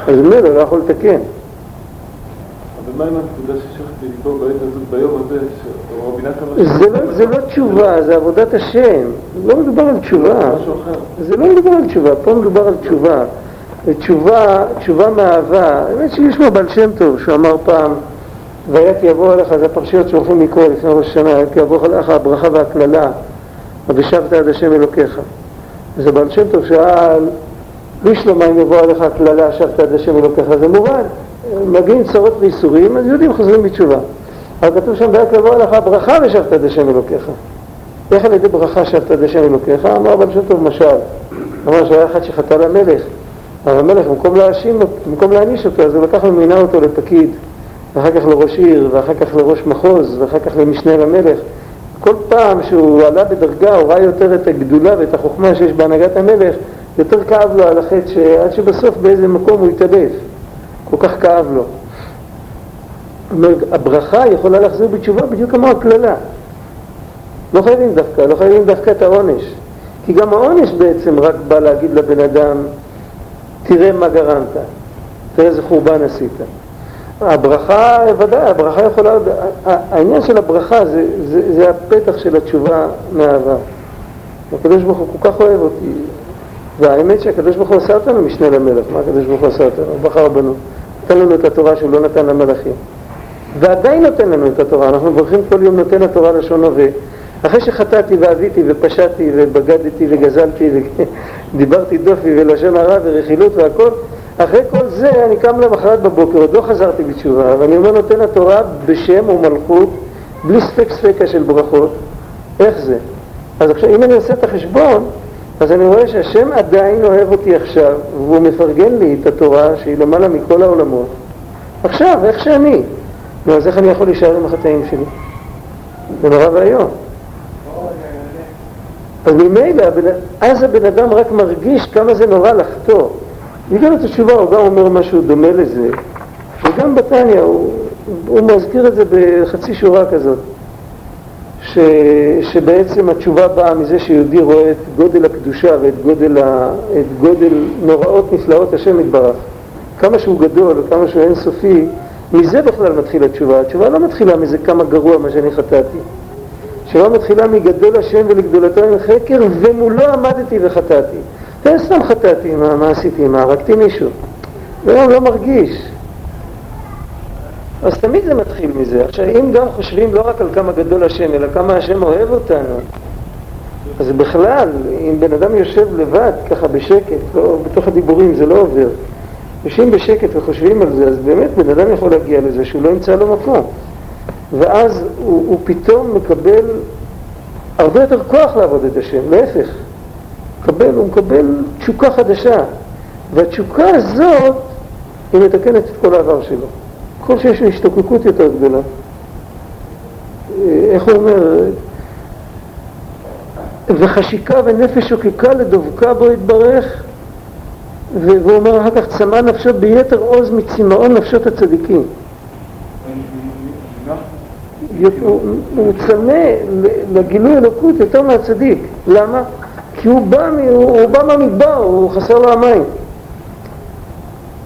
אז ממילא הוא לא יכול לתקן. אבל מה עם הנקודה ששכחתי לקרוא בעת הזאת, ביום הזה, שרבי נתן זה לא, זה לא תשובה, זה עבודת השם. לא מדובר על תשובה. זה לא מדובר על תשובה, פה מדובר על תשובה. תשובה, תשובה מאהבה. האמת שיש לו בעל שם טוב, שהוא אמר פעם, כי יבוא עליך, זה הפרשיות שהולכים לקרוא לפני ראש השנה, כי יבוא עליך הברכה והקללה, ושבת עד השם אלוקיך. אז הבעל שם טוב שאל, בשלמה אם יבוא עליך הקללה, שבת עד השם אלוקיך, זה מובן. מגיעים צרות וייסורים, אז יהודים חוזרים בתשובה. אבל כתוב שם, כי יבוא עליך הברכה ושבת עד השם אלוקיך. איך על ידי ברכה שבת עד השם אלוקיך? אמר בעל שם טוב משל. אמר שהיה אחד שחטא למלך, אבל המלך במקום להאשים, במקום להעניש אותו, אז הוא לקח ומינה אותו לפקיד, ואחר כך לראש עיר, ואחר כך לראש מחוז, ואחר כך למשנה למלך. כל פעם שהוא עלה בדרגה, הוא ראה יותר את הגדולה ואת החוכמה שיש בהנהגת המלך, יותר כאב לו על החטא, שעד שבסוף באיזה מקום הוא התעלף. כל כך כאב לו. אומר, הברכה יכולה להחזיר בתשובה בדיוק כמו הקללה. לא חייבים דווקא, לא חייבים דווקא את העונש. כי גם העונש בעצם רק בא להגיד לבן אדם, תראה מה גרמת, תראה איזה חורבן עשית. הברכה, ודאי, הברכה יכולה, העניין של הברכה זה, זה, זה הפתח של התשובה מהעבר. הקדוש ברוך הוא כל כך אוהב אותי, והאמת שהקדוש ברוך הוא עשה אותנו משנה למלך, מה הקדוש ברוך הוא עשה אותנו? הוא בחר בנו, נתן לנו את התורה שהוא לא נתן למלאכים. ועדיין נותן לנו את התורה, אנחנו מברכים כל יום נותן התורה לשון הווה. אחרי שחטאתי ועוויתי ופשעתי ובגדתי וגזלתי ודיברתי דופי ולשון הרע ורכילות והכל, אחרי כל זה אני קם למחרת בבוקר, עוד לא חזרתי בתשובה, ואני אומר נותן התורה בשם ומלכות, בלי ספק ספקה של ברכות. איך זה? אז עכשיו אם אני עושה את החשבון, אז אני רואה שהשם עדיין אוהב אותי עכשיו, והוא מפרגן לי את התורה שהיא למעלה מכל העולמות. עכשיו, איך שאני. נו, אז איך אני יכול להישאר עם החטאים שלי? זה נורא ואיום. אז ממילא, אז הבן אדם רק מרגיש כמה זה נורא לחטוא. בגלל התשובה הוא גם אומר משהו דומה לזה, וגם בתניא הוא, הוא מזכיר את זה בחצי שורה כזאת, ש, שבעצם התשובה באה מזה שיהודי רואה את גודל הקדושה ואת גודל, ה, את גודל נוראות נפלאות השם יתברך, כמה שהוא גדול וכמה שהוא אינסופי, מזה בכלל מתחילה התשובה. התשובה לא מתחילה מזה כמה גרוע מה שאני חטאתי. התשובה מתחילה מגדול השם ולגדולתו עם חקר, ומולו עמדתי וחטאתי. זה סתם חטאתי, מה, מה עשיתי? מה, הרגתי מישהו? והיום לא מרגיש. אז תמיד זה מתחיל מזה. עכשיו, אם גם חושבים לא רק על כמה גדול השם, אלא כמה השם אוהב אותנו, אז בכלל, אם בן אדם יושב לבד, ככה בשקט, לא, בתוך הדיבורים זה לא עובר, יושבים בשקט וחושבים על זה, אז באמת בן אדם יכול להגיע לזה שהוא לא ימצא לו מקום. ואז הוא, הוא פתאום מקבל הרבה יותר כוח לעבוד את השם, להפך. מקבל, הוא מקבל תשוקה חדשה, והתשוקה הזאת היא מתקנת את כל העבר שלו. ככל שיש השתוקקות יותר גדולה. אה, איך הוא אומר? וחשיקה ונפש שוקקה לדבקה בו יתברך, והוא אומר אחר כך צמא נפשו ביתר עוז מצמאון נפשות הצדיקים. הוא צמא לגילוי אלוקות יותר מהצדיק. למה? כי הוא בא, הוא בא מהמדבר, הוא חסר לו המים.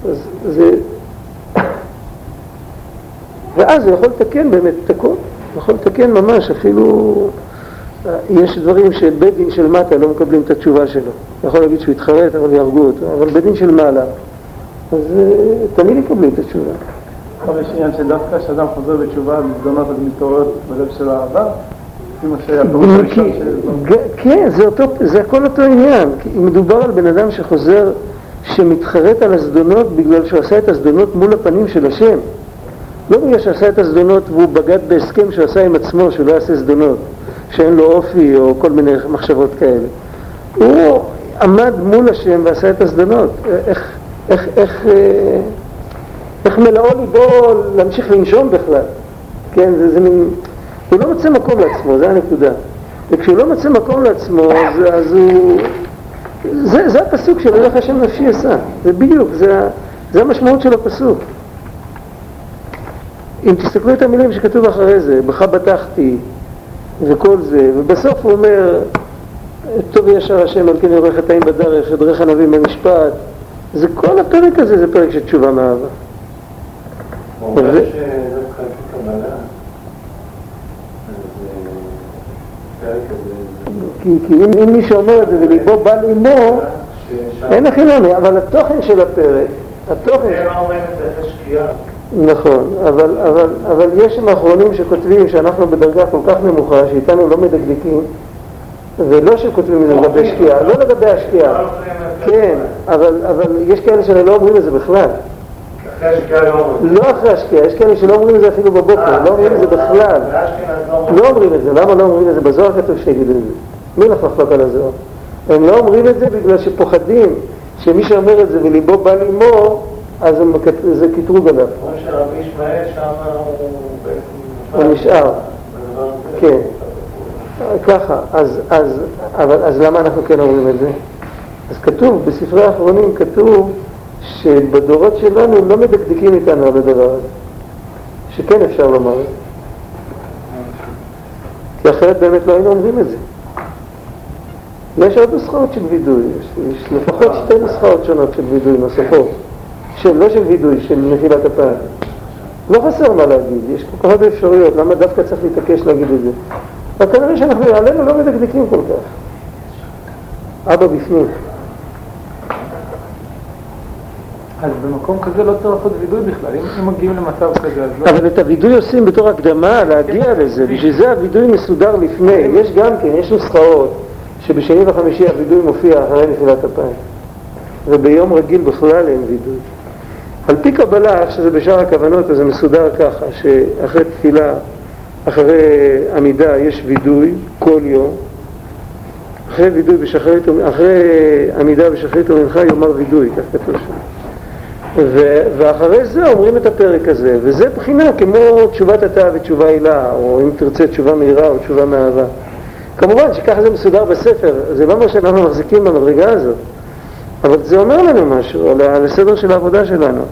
אז זה... ואז הוא יכול לתקן באמת את הכל. יכול לתקן ממש, אפילו... יש דברים שבית דין של מטה לא מקבלים את התשובה שלו. יכול להגיד שהוא יתחרט, אבל יהרגו אותו. אבל בית דין של מעלה, אז אה, תמיד יקבלו את התשובה. אבל יש עניין שדווקא כשאדם חוזר בתשובה, מזדונות אז מתעורר בלב של העבר, כן, זה, זה הכל אותו עניין. מדובר על בן אדם שחוזר, שמתחרט על הזדונות בגלל שהוא עשה את הזדונות מול הפנים של השם. לא בגלל שעשה את הזדונות והוא בגד בהסכם שהוא עשה עם עצמו, שהוא לא יעשה זדונות, שאין לו אופי או כל מיני מחשבות כאלה. הוא עמד מול השם ועשה את הזדונות. איך, איך, איך, אה, איך מלאו ליבו להמשיך לנשום בכלל. כן, זה, זה מין... הוא לא מוצא מקום לעצמו, זה הנקודה. וכשהוא לא מוצא מקום לעצמו, אז, אז הוא... זה, זה הפסוק של הלך השם נפשי עשה. זה בדיוק, זה, זה המשמעות של הפסוק. אם תסתכלו את המילים שכתוב אחרי זה, בך בטחתי וכל זה, ובסוף הוא אומר, טוב ישר השם על כן יורך חטאים בדרך, ידרך ענבים במשפט, זה כל הפרק הזה, זה פרק של תשובה מאהבה. הוא אומר שזה חלק קבלה. כי, כי אם, אם מי שאומר את זה וליבו בא לאמו, אין הכי נמי, אבל התוכן של הפרק, התוכן... זה מה אומרים את זה שקיעה. נכון, אבל, אבל, אבל יש שם אחרונים שכותבים שאנחנו בדרגה כל כך נמוכה, שאיתנו לא מדקדקים, ולא שכותבים את זה לגבי שקיעה, לא לגבי השקיעה, כן, אבל, אבל יש כאלה שלא אומרים את זה בכלל. לא. לא אחרי השקיעה, יש כאלה שלא אומרים את זה אפילו בבוקר, לא אומרים את זה בכלל. באשכנז לא אומרים. לא אומרים את זה, למה לא אומרים את זה? בזוהר כתוב שיגידו את זה. מי הולך לחלוק על הזוהר? הם לא אומרים את זה בגלל שפוחדים שמי שאומר את זה וליבו בא לאמור, אז זה קטרוג עליו. אומרים שרבי ישמעאל שם הוא. הוא נשאר. כן. ככה, אז, אז, אבל, אז למה אנחנו כן אומרים את זה? אז כתוב, בספרי האחרונים כתוב שבדורות שלנו לא מדקדקים איתנו על הדבר הזה, שכן אפשר לומר את זה. כי אחרת באמת לא היינו אומרים את זה. יש עוד נוסחאות של וידוי, יש, יש לפחות שתי נוסחאות שונות של וידוי נוספות, של, לא של וידוי, של נפילת הפעם. לא חסר מה להגיד, יש כל כך הרבה אפשרויות, למה דווקא צריך להתעקש להגיד את זה? אבל כנראה שאנחנו עלינו לא מדקדקים כל כך. אבא בפנים. אז במקום כזה לא צריך לעשות וידוי בכלל, אם, אם מגיעים למצב כזה אז לא... אבל את הווידוי עושים בתור הקדמה להגיע לזה, בשביל זה הווידוי מסודר לפני. יש גם כן, יש נוסחאות שבשני וחמישי הווידוי מופיע אחרי נפילת אפיים, וביום רגיל בכלל אין וידוי. על פי קבלה, איך שזה בשאר הכוונות, אז זה מסודר ככה, שאחרי תפילה, אחרי עמידה יש וידוי כל יום, אחרי וידוי בשחרית, אחרי עמידה בשחרית ומנחה יאמר וידוי, כך כתוב שם. ואחרי זה אומרים את הפרק הזה, וזה בחינה כמו תשובת התא ותשובה הילה, או אם תרצה תשובה מהירה או תשובה מאהבה. כמובן שככה זה מסודר בספר, זה לא אומר שאנחנו מחזיקים במדרגה הזאת, אבל זה אומר לנו משהו על, הסדר של העבודה שלנו.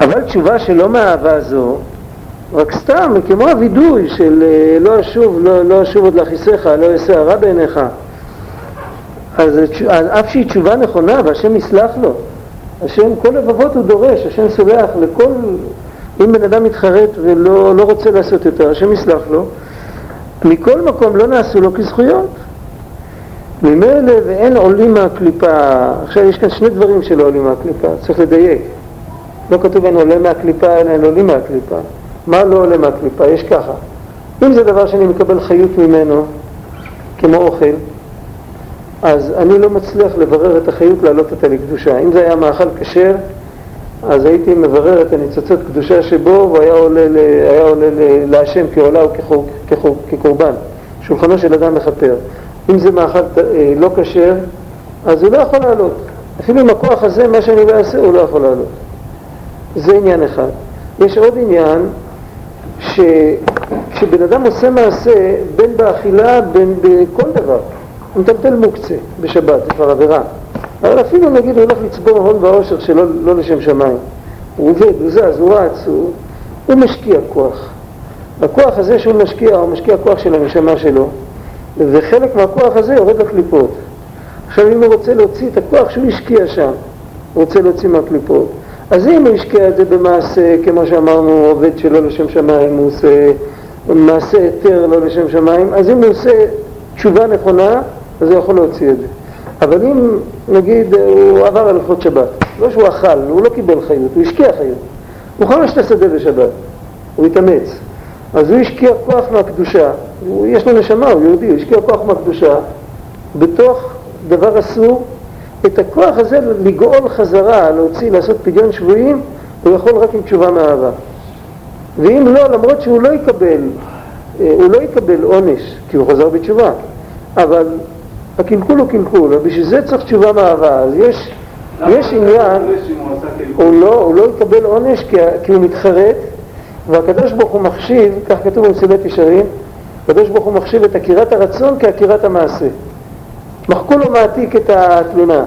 אבל תשובה שלא מאהבה זו, רק סתם, כמו הווידוי של אה, לא אשוב, לא, לא אשוב עוד להכיסך, לא אעשה הרע בעיניך. אז אז אף שהיא תשובה נכונה והשם יסלח לו, השם כל לבבות הוא דורש, השם סולח לכל, אם בן אדם מתחרט ולא לא רוצה לעשות יותר, השם יסלח לו, מכל מקום לא נעשו לו כזכויות. ממילא ואין עולים מהקליפה, עכשיו יש כאן שני דברים שלא עולים מהקליפה, צריך לדייק. לא כתוב אין עולה מהקליפה אלא אין עולים מהקליפה. מה לא עולה מהקליפה? יש ככה. אם זה דבר שאני מקבל חיות ממנו, כמו אוכל, אז אני לא מצליח לברר את החיות להעלות אותה לקדושה. אם זה היה מאכל כשר, אז הייתי מברר את הניצוצות קדושה שבו, והיה עולה, ל- עולה ל- להשם כעולה וכקורבן. שולחנו של אדם מכפר. אם זה מאכל אה, לא כשר, אז הוא לא יכול לעלות. אפילו עם הכוח הזה, מה שאני לא אעשה, הוא לא יכול לעלות. זה עניין אחד. יש עוד עניין, שכשבן אדם עושה מעשה, בין באכילה, בין בכל דבר, הוא מטלטל מוקצה בשבת, זה כבר עבירה. אבל אפילו נגיד הוא הולך לצבור הון ועושר שלא לא לשם שמיים. הוא עובד, הוא זז, הוא רץ, הוא, הוא משקיע כוח. הכוח הזה שהוא משקיע, הוא משקיע כוח של הנשמה שלו, וחלק מהכוח הזה יורד לקליפות. עכשיו אם הוא רוצה להוציא את הכוח שהוא השקיע שם, הוא רוצה להוציא מהקליפות, אז אם הוא השקיע את זה במעשה, כמו שאמרנו, עובד שלא לשם שמיים, הוא עושה מעשה היתר לא לשם שמיים, אז אם הוא עושה תשובה נכונה, אז הוא יכול להוציא את זה. אבל אם נגיד הוא עבר על הלכות שבת, לא שהוא אכל, הוא לא קיבל חיות, הוא השקיע חיות. הוא חמש את השדה בשבת, הוא התאמץ. אז הוא השקיע כוח מהקדושה, יש לו נשמה, הוא יהודי, הוא השקיע כוח מהקדושה בתוך דבר אסור, את הכוח הזה לגאול חזרה, להוציא, לעשות פדיון שבויים, הוא יכול רק עם תשובה מאהבה. ואם לא, למרות שהוא לא יקבל, אה, הוא לא יקבל עונש, כי הוא חזר בתשובה, אבל הקלקול הוא קלקול, ובשביל זה צריך תשובה מאהבה. אז יש, יש עניין, הוא לא, הוא לא יקבל עונש כי, כי הוא מתחרט, והקדוש ברוך הוא מחשיב, כך כתוב במסילת ישרים, הקדוש ברוך הוא מחשיב את עקירת הרצון כעקירת המעשה. מחקו לו מעתיק את התלונה,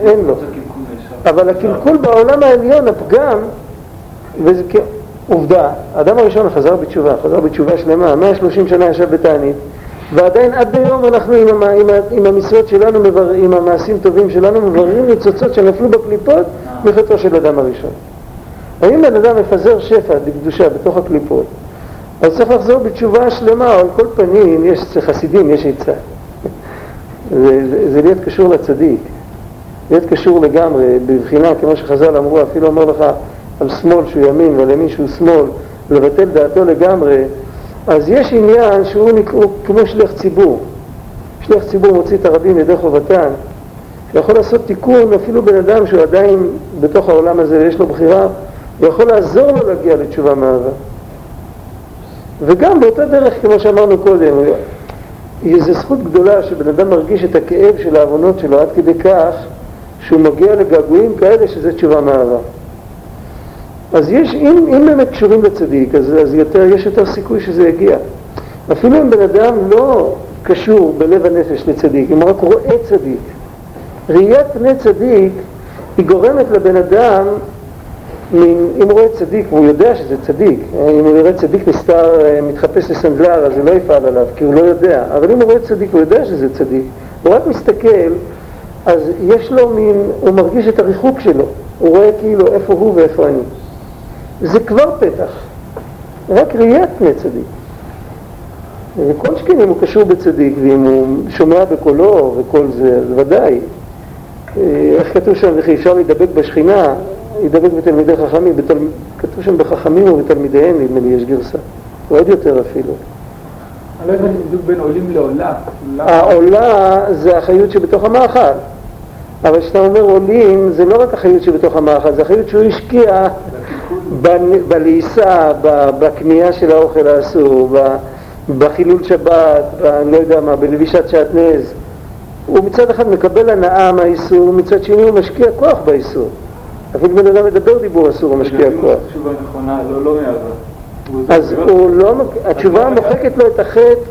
אין לו. אבל הקלקול בעולם העליון, הפגם, וזה עובדה, האדם הראשון חזר בתשובה, חזר בתשובה שלמה, 130 שנה ישב בתענית, ועדיין עד היום אנחנו עם, עם, עם המשרות שלנו, מבר, עם המעשים טובים שלנו, מבררים ניצוצות שנפלו בקליפות מחטאו של אדם הראשון. האם בן אדם מפזר שפע לקדושה בתוך הקליפות, אז צריך לחזור בתשובה שלמה, או על כל פנים, יש חסידים, יש עצה. זה, זה, זה להיות קשור לצדיק, להיות קשור לגמרי, בבחינה, כמו שחז"ל אמרו, אפילו אומר לך על שמאל שהוא ימין ועל ימין שהוא שמאל, לבטל דעתו לגמרי, אז יש עניין שהוא נקרא, כמו שליח ציבור. שליח ציבור מוציא את הרבים ידי חובתן, שיכול לעשות תיקון אפילו בן אדם שהוא עדיין בתוך העולם הזה ויש לו בחירה, הוא יכול לעזור לו להגיע לתשובה מאהבה. וגם באותה דרך, כמו שאמרנו קודם, זו זכות גדולה שבן אדם מרגיש את הכאב של העוונות שלו עד כדי כך שהוא מגיע לגעגועים כאלה שזה תשובה מאהבה. אז יש, אם, אם באמת קשורים לצדיק, אז, אז יותר, יש יותר סיכוי שזה יגיע. אפילו אם בן אדם לא קשור בלב הנפש לצדיק, אם הוא רק רואה צדיק, ראיית פני צדיק היא גורמת לבן אדם, אם הוא רואה צדיק והוא יודע שזה צדיק, אם הוא יראה צדיק מסתר, מתחפש לסנדלר, אז הוא לא יפעל עליו, כי הוא לא יודע, אבל אם הוא רואה צדיק, הוא יודע שזה צדיק, הוא רק מסתכל, אז יש לו מין, הוא מרגיש את הריחוק שלו, הוא רואה כאילו איפה הוא ואיפה אני. זה כבר פתח, רק ראיית פני צדיק. וכל שכן אם הוא קשור בצדיק, ואם הוא שומע בקולו וכל זה, אז ודאי. איך כתוב שם, וכי אפשר להידבק בשכינה, להידבק בתלמידי חכמים, בתל... כתוב שם בחכמים ובתלמידיהם, נדמה לי, יש גרסה. עוד יותר אפילו. אני לא הבנתי בדיוק בין עולים לעולה. העולה זה החיות שבתוך המאכל. אבל כשאתה אומר עולים, זה לא רק החיות שבתוך המאכל, זה החיות שהוא השקיע בלעיסה, בקנייה של האוכל האסור, בחילול שבת, אני לא יודע מה, בלבישת שעטנז. הוא מצד אחד מקבל הנאה מהאיסור, מצד שני הוא משקיע כוח באיסור. אפילו בן אדם מדבר דיבור אסור, הוא משקיע כוח. תשובה נכונה, לא, לא. אז הוא לא, התשובה מוחקת לו את החטא,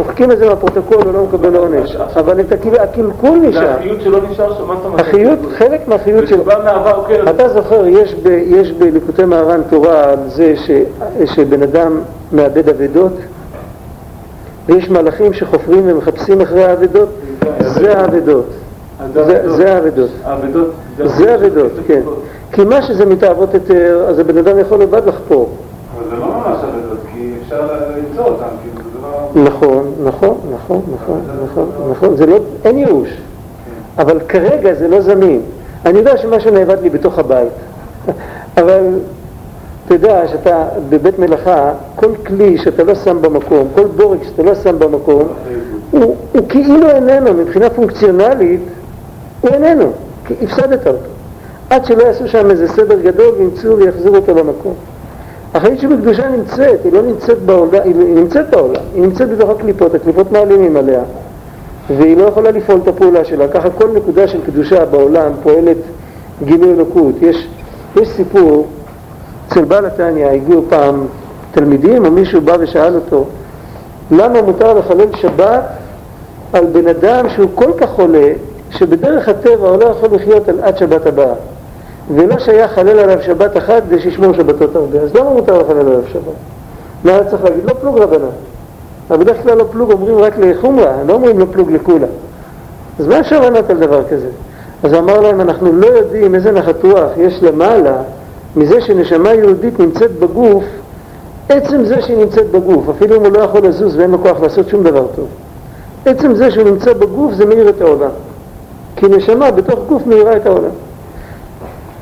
מוחקים את זה מהפרוטוקול, הוא לא מקבל עונש. אבל את הקלקול נשאר. זה החיות שלא נשאר שם, מה זאת אומרת? החיות, חלק מהחיות של... ותשובה מאהבה הוא כן. אתה זוכר, יש, בליקוטי מהר"ן תורה על זה שבן אדם מאבד אבדות, ויש מלאכים שחופרים ומחפשים אחרי האבדות, זה האבדות. זה האבדות. זה האבדות, כן. כי מה שזה מתאוות היתר, אז הבן אדם יכול לבד לחפור. אבל זה לא ממש אבדות, כי אפשר למצוא אותם, לא... נכון, נכון, נכון, נכון, נכון, נכון, זה לא, אין ייאוש, אבל כרגע זה לא זמין. אני יודע שמשהו נאבד לי בתוך הבית, אבל אתה יודע שאתה בבית מלאכה, כל כלי שאתה לא שם במקום, כל בורג שאתה לא שם במקום, הוא, הוא כאילו איננו, מבחינה פונקציונלית, הוא איננו, כי הפסדת אותו. עד שלא יעשו שם איזה סדר גדול וימצאו ויחזירו אותו למקום. החיות שבקדושה נמצאת, היא לא נמצאת בעולם, היא נמצאת בעולם, היא נמצאת בתוך הקליפות, הקליפות מעלימים עליה והיא לא יכולה לפעול את הפעולה שלה, ככה כל נקודה של קדושה בעולם פועלת גילוי אלוקות. יש, יש סיפור, אצל בעל התניא הגיעו פעם תלמידים או מישהו בא ושאל אותו למה מותר לחלל שבת על בן אדם שהוא כל כך חולה שבדרך הטבע הוא לא יכול לחיות על עד שבת הבאה ולא שייך חלל עליו שבת אחת כדי שישמור שבתות הרבה אז למה מותר לחלל עליו שבת? מה צריך להגיד? לא פלוג רבנן אבל בדרך כלל לא פלוג אומרים רק לחומרה, לא אומרים לא פלוג לכולה אז מה אפשר לענות על דבר כזה? אז אמר להם אנחנו לא יודעים איזה נחת רוח יש למעלה מזה שנשמה יהודית נמצאת בגוף עצם זה שהיא נמצאת בגוף, אפילו אם הוא לא יכול לזוז ואין לו כוח לעשות שום דבר טוב עצם זה שהוא נמצא בגוף זה מאיר את העולם כי נשמה בתוך גוף מאירה את העולם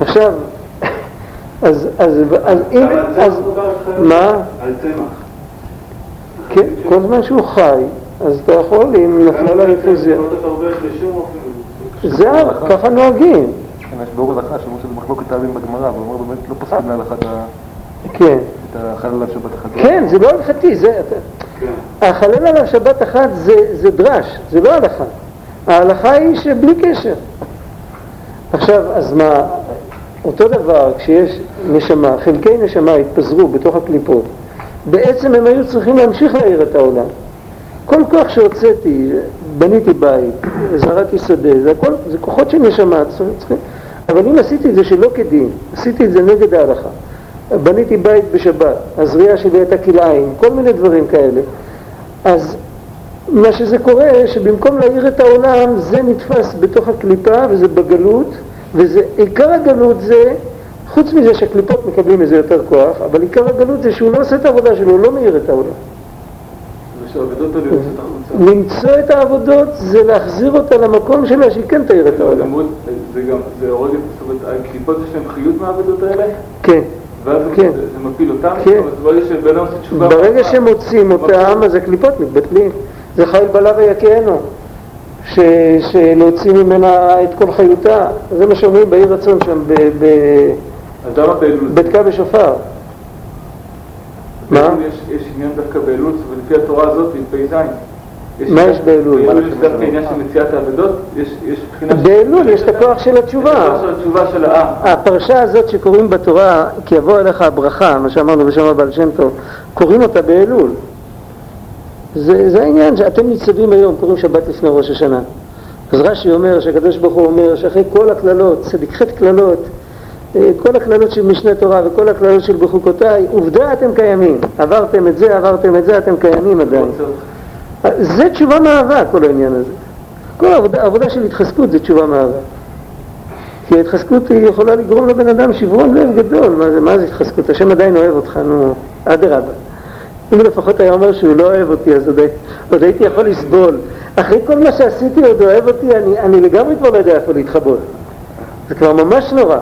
עכשיו, אז, אז, אז אם, אז, מה? על צמח. כן, כל זמן שהוא חי, אז אתה יכול, אם נפלה. לא לשום אופן. זה, ככה נוהגים, כן, יש באור הלכה שאומרים שזה מחלוקת הערים בגמרא, והוא אומר באמת לא פוסקים להלכת ה... כן. את החלל עליו שבת אחת. כן, זה לא הלכתי, זה... כן. החלל עליו שבת אחת זה, זה דרש, זה לא הלכה. ההלכה היא שבלי קשר. עכשיו, אז מה, אותו דבר כשיש נשמה, חלקי נשמה התפזרו בתוך הקליפות, בעצם הם היו צריכים להמשיך להעיר את העולם. כל כוח שהוצאתי, בניתי בית, זרעתי שדה, זה הכל, זה כוחות של נשמה, צריכים, אבל אם עשיתי את זה שלא כדין, עשיתי את זה נגד ההלכה, בניתי בית בשבת, הזריעה שלי הייתה כלאיים, כל מיני דברים כאלה, אז מה שזה קורה, שבמקום להאיר את העולם, זה נתפס בתוך הקליפה וזה בגלות, ועיקר הגלות זה, חוץ מזה שהקליפות מקבלים מזה יותר כוח, אבל עיקר הגלות זה שהוא לא עושה את העבודה שלו, הוא לא מאיר את העולם. החוצה. למצוא את העבודות זה להחזיר אותה למקום שלה שהיא כן תאיר את העולם. למרות- זה גם, זה הורג את, זאת אומרת, הקליפות יש להן חיות מהעבודות האלה, כן. ואז כן. זה זה מפיל אותם, כן. ברגע שבן אדם עושה תשובה... ברגע שמוצאים אותם, אז הקליפות מתבטלים. זה חיל בלה ויכנו, ש- שלהוציא ממנה את כל חיותה. זה מה שאומרים בעיר רצון שם, ב- ב- באלול? בתקע בשופר. מה? יש, יש עניין דווקא באלול, ולפי התורה הזאת, פ"ז. מה יש באלול? באלול יש דווקא עניין של מציאת האבדות, יש, יש בחינה... של- באלול יש את הכוח של התשובה. הפרשה הזאת שקוראים בתורה, כי יבוא אליך הברכה, מה שאמרנו בשם הבעל שם טוב, קוראים אותה באלול. זה, זה העניין שאתם ניצבים היום, קוראים שבת לפני ראש השנה. אז רש"י אומר, שהקדוש ברוך הוא אומר, שאחרי כל הקללות, צדיק חטא קללות, אה, כל הקללות של משנה תורה וכל הקללות של בחוקותיי, עובדה אתם קיימים. עברתם את זה, עברתם את זה, אתם קיימים עדיין. זה תשובה מאהבה, כל העניין הזה. כל העבודה, העבודה של התחזקות זה תשובה מאהבה. כי ההתחזקות יכולה לגרום לבן אדם שברון לב גדול. מה זה, מה זה התחזקות? השם עדיין אוהב אותך, נו, אדרבה. אם לפחות היה אומר שהוא לא אוהב אותי, אז עוד, עוד הייתי יכול לסבול. אחרי כל מה שעשיתי עוד אוהב אותי, אני, אני לגמרי כבר לא יודע איפה להתחבות. זה כבר ממש נורא.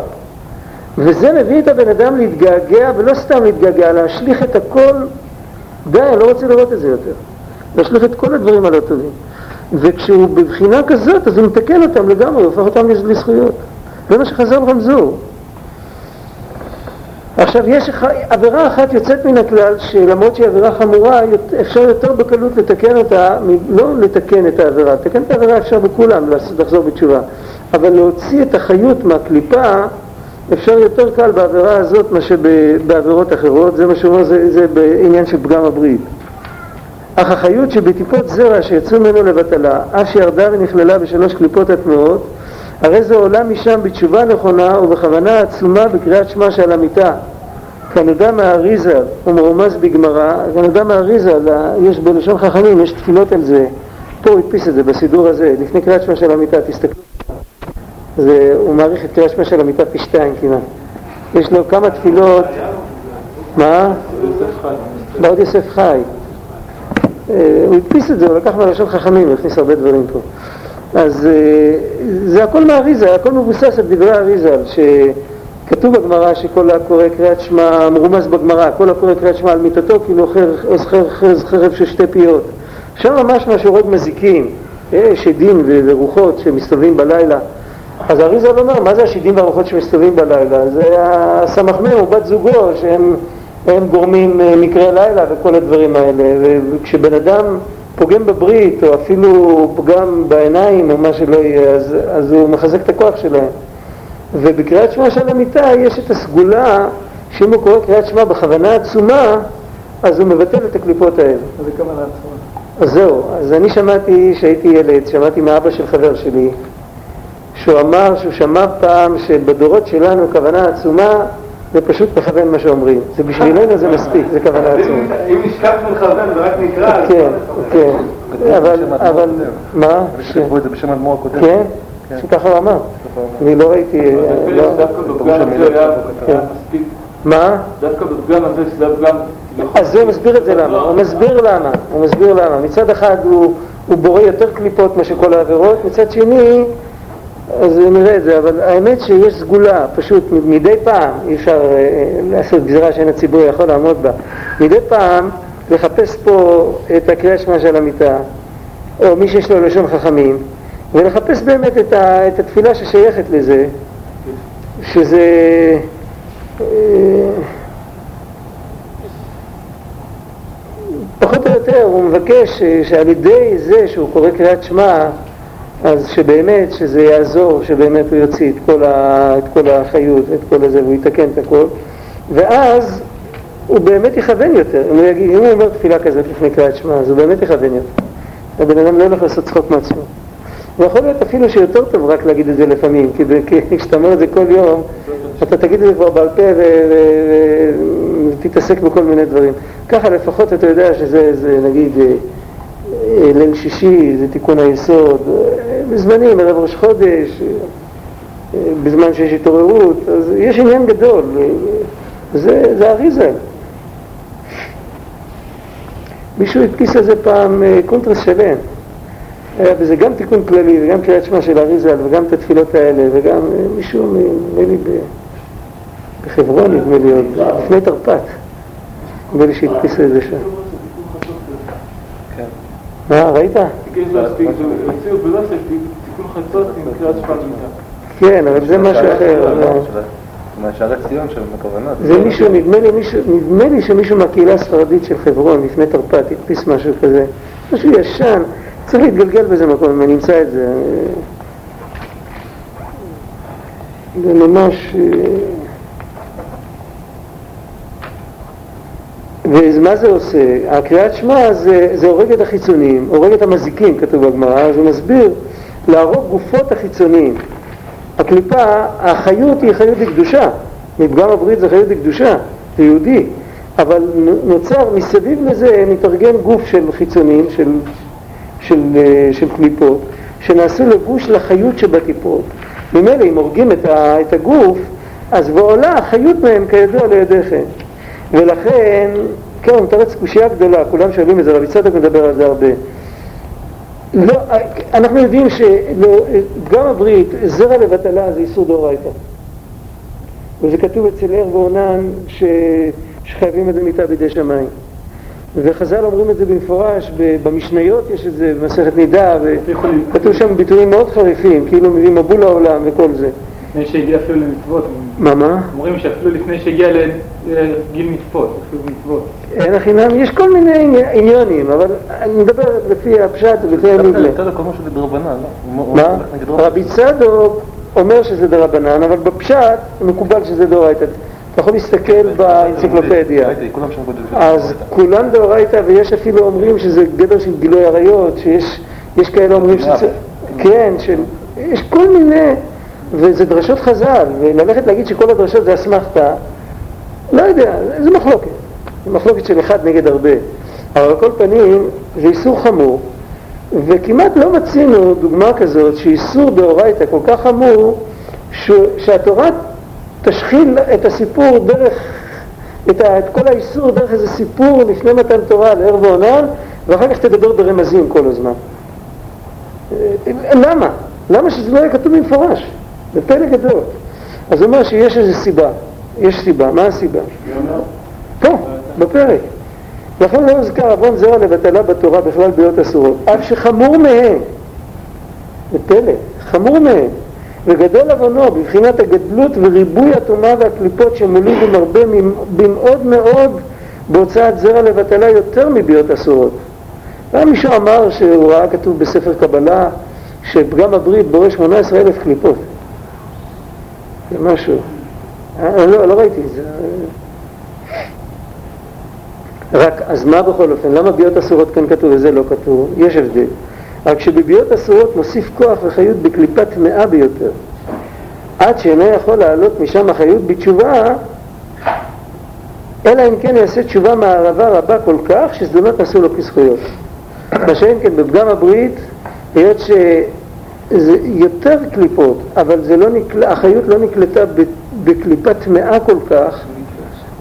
וזה מביא את הבן אדם להתגעגע, ולא סתם להתגעגע, להשליך את הכל, די, אני לא רוצה לראות את זה יותר. להשליך את כל הדברים הלא טובים. וכשהוא בבחינה כזאת, אז הוא מתקן אותם לגמרי, הוא הופך אותם לז- לזכויות. זה מה שחז"ל רמזו. עכשיו, יש עבירה אחת יוצאת מן הכלל, שלמרות שהיא עבירה חמורה, אפשר יותר בקלות לתקן אותה, לא לתקן את העבירה, לתקן את העבירה אפשר בכולם לחזור בתשובה, אבל להוציא את החיות מהקליפה, אפשר יותר קל בעבירה הזאת מאשר בעבירות אחרות, זה מה שאומר, זה, זה בעניין של פגם הברית. אך החיות שבטיפות זרע שיצאו ממנו לבטלה, אף שירדה ונכללה בשלוש קליפות הטמעות, הרי זה עולה משם בתשובה נכונה ובכוונה עצומה בקריאת שמע שעל המיטה. כנודע מהאריזה ומרומז בגמרא, כנודע מהאריזה, יש בלשון חכמים, יש תפילות על זה, פה הוא הדפיס את זה בסידור הזה, לפני קריאת שמע של המיטה, תסתכלו. זה, הוא מעריך את קריאת שמע של המיטה פי שתיים כמעט. יש לו כמה תפילות, מה? בעוד יוסף חי. אה, הוא הדפיס את זה, הוא לקח מהלשון חכמים, הוא הכניס הרבה דברים פה. אז אה, זה הכל מהאריזה, הכל מבוסס על דברי האריזה, שכתוב בגמרא שכל הקורא קריאת שמע, מרומז בגמרא, כל הקורא קריאת שמע על מיטתו, כאילו אוחז חרב- של שתי פיות. שם ממש מה שהורג מזיקים, אה, שדים ורוחות שמסתובבים בלילה. אז האריזל אומר, מה זה השידים והרוחות שמסתובבים בלילה? זה הסמ"ם ובת זוגו שהם הם גורמים אה, מקרי לילה וכל הדברים האלה. וכשבן אדם פוגם בברית, או אפילו פוגם בעיניים, או מה שלא יהיה, אז, אז הוא מחזק את הכוח שלהם. ובקריאת שמע של המיטה יש את הסגולה שאם הוא קורא קריאת שמע בכוונה עצומה, אז הוא מבטל את הקליפות האלה. זה כוונה עצומה. אז זהו, אז אני שמעתי, כשהייתי ילד, שמעתי מאבא של חבר שלי, שהוא אמר שהוא שמע פעם שבדורות שלנו כוונה עצומה זה פשוט מכוון מה שאומרים. זה בשבילנו זה מספיק, זה כוונה עצומה. אם נשכח מכוון זה רק נקרא, כן, כן, אבל, אבל, מה? כתבו את זה בשם האדמו"ר הקודם. כן? שככה הוא אמר. אני לא ראיתי, לא- היה היה מספיק, מה? דווקא בפגם הזה שזה הפגם אז זה מסביר את זה למה, הוא מסביר למה, הוא מסביר למה. מצד אחד הוא, הוא בורא יותר קליפות מאשר כל העבירות, מצד שני, אז נראה את זה, אבל האמת שיש סגולה, פשוט מדי פעם, אי אפשר אה, לעשות גזירה שאין הציבור יכול לעמוד בה, מדי פעם לחפש פה את הקריאה שמע של המיטה, או מי שיש לו לשון חכמים, ולחפש באמת את, ה, את התפילה ששייכת לזה, שזה... אה, פחות או יותר הוא מבקש שעל ידי זה שהוא קורא קריאת שמע, אז שבאמת שזה יעזור, שבאמת הוא יוציא את כל, ה, את כל החיות ואת כל הזה והוא יתקן את הכל, ואז הוא באמת יכוון יותר. אם הוא, אומר תפילה כזאת לפני קריאת שמע, אז הוא באמת יכוון יותר. הבן אדם לא הולך לעשות צחוק מעצמו. ויכול להיות אפילו שיותר טוב רק להגיד את זה לפעמים, כי כשאתה אומר את זה כל יום, אתה תגיד את זה כבר בעל פה ותתעסק בכל מיני דברים. ככה לפחות אתה יודע שזה זה, נגיד אה, ליל שישי, זה תיקון היסוד, אה, בזמנים, ערב ראש חודש, בזמן שיש התעוררות, אז יש עניין גדול, זה, זה אריזה. מישהו הדפיס על זה פעם קונטרס שלם. היה בזה גם תיקון כללי וגם קריאת שמע של אריזל וגם את התפילות האלה וגם מישהו, נדמה לי, בחברון נדמה לי עוד, לפני תרפ"ט. נדמה לי שהדפיסו את זה שם. מה, ראית? כן, אבל זה משהו אחר. מהשערי ציון של הכוונה. זה מישהו, נדמה לי, מישהו, נדמה לי שמישהו מהקהילה הספרדית של חברון לפני תרפ"ט הדפיס משהו כזה, משהו ישן, צריך להתגלגל באיזה מקום אם אני אמצא את זה. זה ממש... ומה זה עושה? הקריאת שמע זה, זה הורג את החיצוניים, הורג את המזיקים, כתוב בגמרא, אז הוא מסביר, להרוג גופות החיצוניים. הקליפה, החיות היא חיות לקדושה, מפגם הברית זה חיות לקדושה, זה יהודי, אבל נוצר מסביב לזה, מתארגן גוף של חיצונים, של, של, אה, של קליפות, שנעשו לבוש לחיות שבטיפות. ממילא אם הורגים את, ה, את הגוף, אז ועולה החיות מהם כידוע לידיכם. ולכן, כן, מתרץ קושייה גדולה, כולם שואלים את זה, רבי צדק מדבר על זה הרבה. לא, אנחנו יודעים שגם הברית, זרע לבטלה זה איסור דאורייתא. וזה כתוב אצל ער ועונן ש... שחייבים את זה מיטה בידי שמיים. וחז"ל אומרים את זה במפורש, במשניות יש את זה, במסכת נידה, וכתוב שם ביטויים מאוד חריפים, כאילו מביאים מבול לעולם וכל זה. לפני שהגיע אפילו למצוות. מה, מה? אומרים שאפילו לפני שהגיע לגיל מצוות, אפילו מצוות. אין החינם, יש כל מיני עניונים, אבל אני מדבר לפי הפשט ולפי הנגלה. צדוק אומר שזה דרבנן, לא? מה? רבי צדוק אומר שזה דרבנן, אבל בפשט מקובל שזה דאורייתא. אתה יכול להסתכל באנציקלופדיה. אז כולן דאורייתא, ויש אפילו אומרים שזה גדר של גילוי עריות, שיש כאלה אומרים שזה... כן, יש כל מיני... וזה דרשות חז"ל, וללכת להגיד שכל הדרשות זה אסמכתה, לא יודע, זה מחלוקת. זה מחלוקת של אחד נגד הרבה. אבל על כל פנים, זה איסור חמור, וכמעט לא מצינו דוגמה כזאת שאיסור דאורייתא כל כך חמור, ש... שהתורה תשחיל את הסיפור דרך, את, ה... את כל האיסור דרך איזה סיפור לפני מתן תורה לערב ועונן, ואחר כך תדבר ברמזים כל הזמן. למה? למה שזה לא יהיה כתוב במפורש? זה פלא גדול. אז הוא אומר שיש איזו סיבה, יש סיבה, מה הסיבה? פה, בפרק. לכן לא הוזכר עוון זרע לבטלה בתורה בכלל ביות אסורות, אף שחמור מהם, זה פלא, חמור מהם, וגדול עוונו בבחינת הגדלות וריבוי הטומאה והקליפות שמוליד ומרבה במאוד מאוד בהוצאת זרע לבטלה יותר מביאות אסורות. היה מישהו אמר שהוא ראה כתוב בספר קבלה שפגם הברית בורא 18 אלף קליפות. זה משהו. אני לא, לא ראיתי את זה. רק, אז מה בכל אופן? למה ביאות אסורות כן כתוב וזה לא כתוב? יש הבדל. רק שבביאות אסורות מוסיף כוח וחיות בקליפה טמאה ביותר. עד שאינו יכול לעלות משם החיות בתשובה, אלא אם כן יעשה תשובה מהערבה רבה כל כך, שזדונות נעשו לו כזכויות. מה שאין כן בפגם הברית, היות שזה יותר קליפות, אבל לא נקל... החיות לא נקלטה בקליפה טמאה כל כך,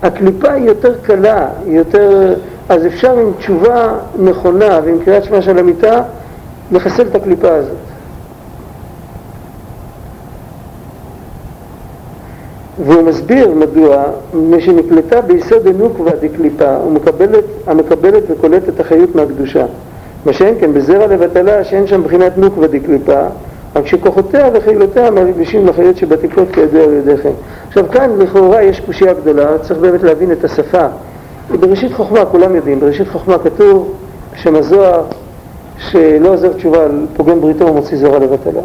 הקליפה היא יותר קלה, היא יותר... אז אפשר עם תשובה נכונה ועם קריאת שמע של המיטה לחסל את הקליפה הזאת. והוא מסביר מדוע, מפני שנקלטה ביסוד הנוקבה דקליפה, המקבלת וקולטת החיות מהקדושה. מה שאין כן, בזרע לבטלה שאין שם בחינת נוקבה דקליפה, רק שכוחותיה וחילותיה מלבישים לחיות שבתקלות כידוע על ידיכם. עכשיו כאן לכאורה יש קושייה גדולה, צריך באמת להבין את השפה. בראשית חוכמה, כולם יודעים, בראשית חוכמה כתוב בשם הזוהר שלא עוזר תשובה על פוגם בריתו ומוציא זרע לבטלה.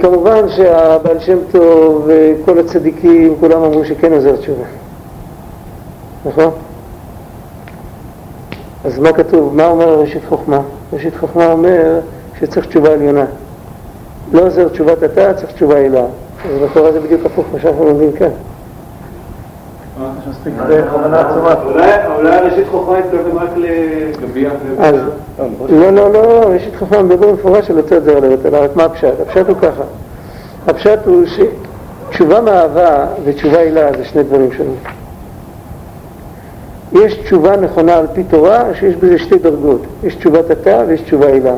כמובן שהבעל שם טוב וכל הצדיקים, כולם אמרו שכן עוזר תשובה, נכון? אז מה כתוב? מה אומר ראשית חוכמה? ראשית חוכמה אומר שצריך תשובה עליונה. לא עוזר תשובת התא, צריך תשובה הילה. אז לכאורה זה בדיוק הפוך מה שאנחנו לומדים כאן. אולי ראשית חוכמה התכוון רק לגבייה. לא, לא, לא, ראשית חוכמה מדבר במפורש על הוצאת זרע לבטלה, רק מה הפשט? הפשט הוא ככה. הפשט הוא שתשובה מאהבה ותשובה הילה זה שני דברים שונים. יש תשובה נכונה על פי תורה שיש בזה שתי דרגות, יש תשובת התא ויש תשובה הילה.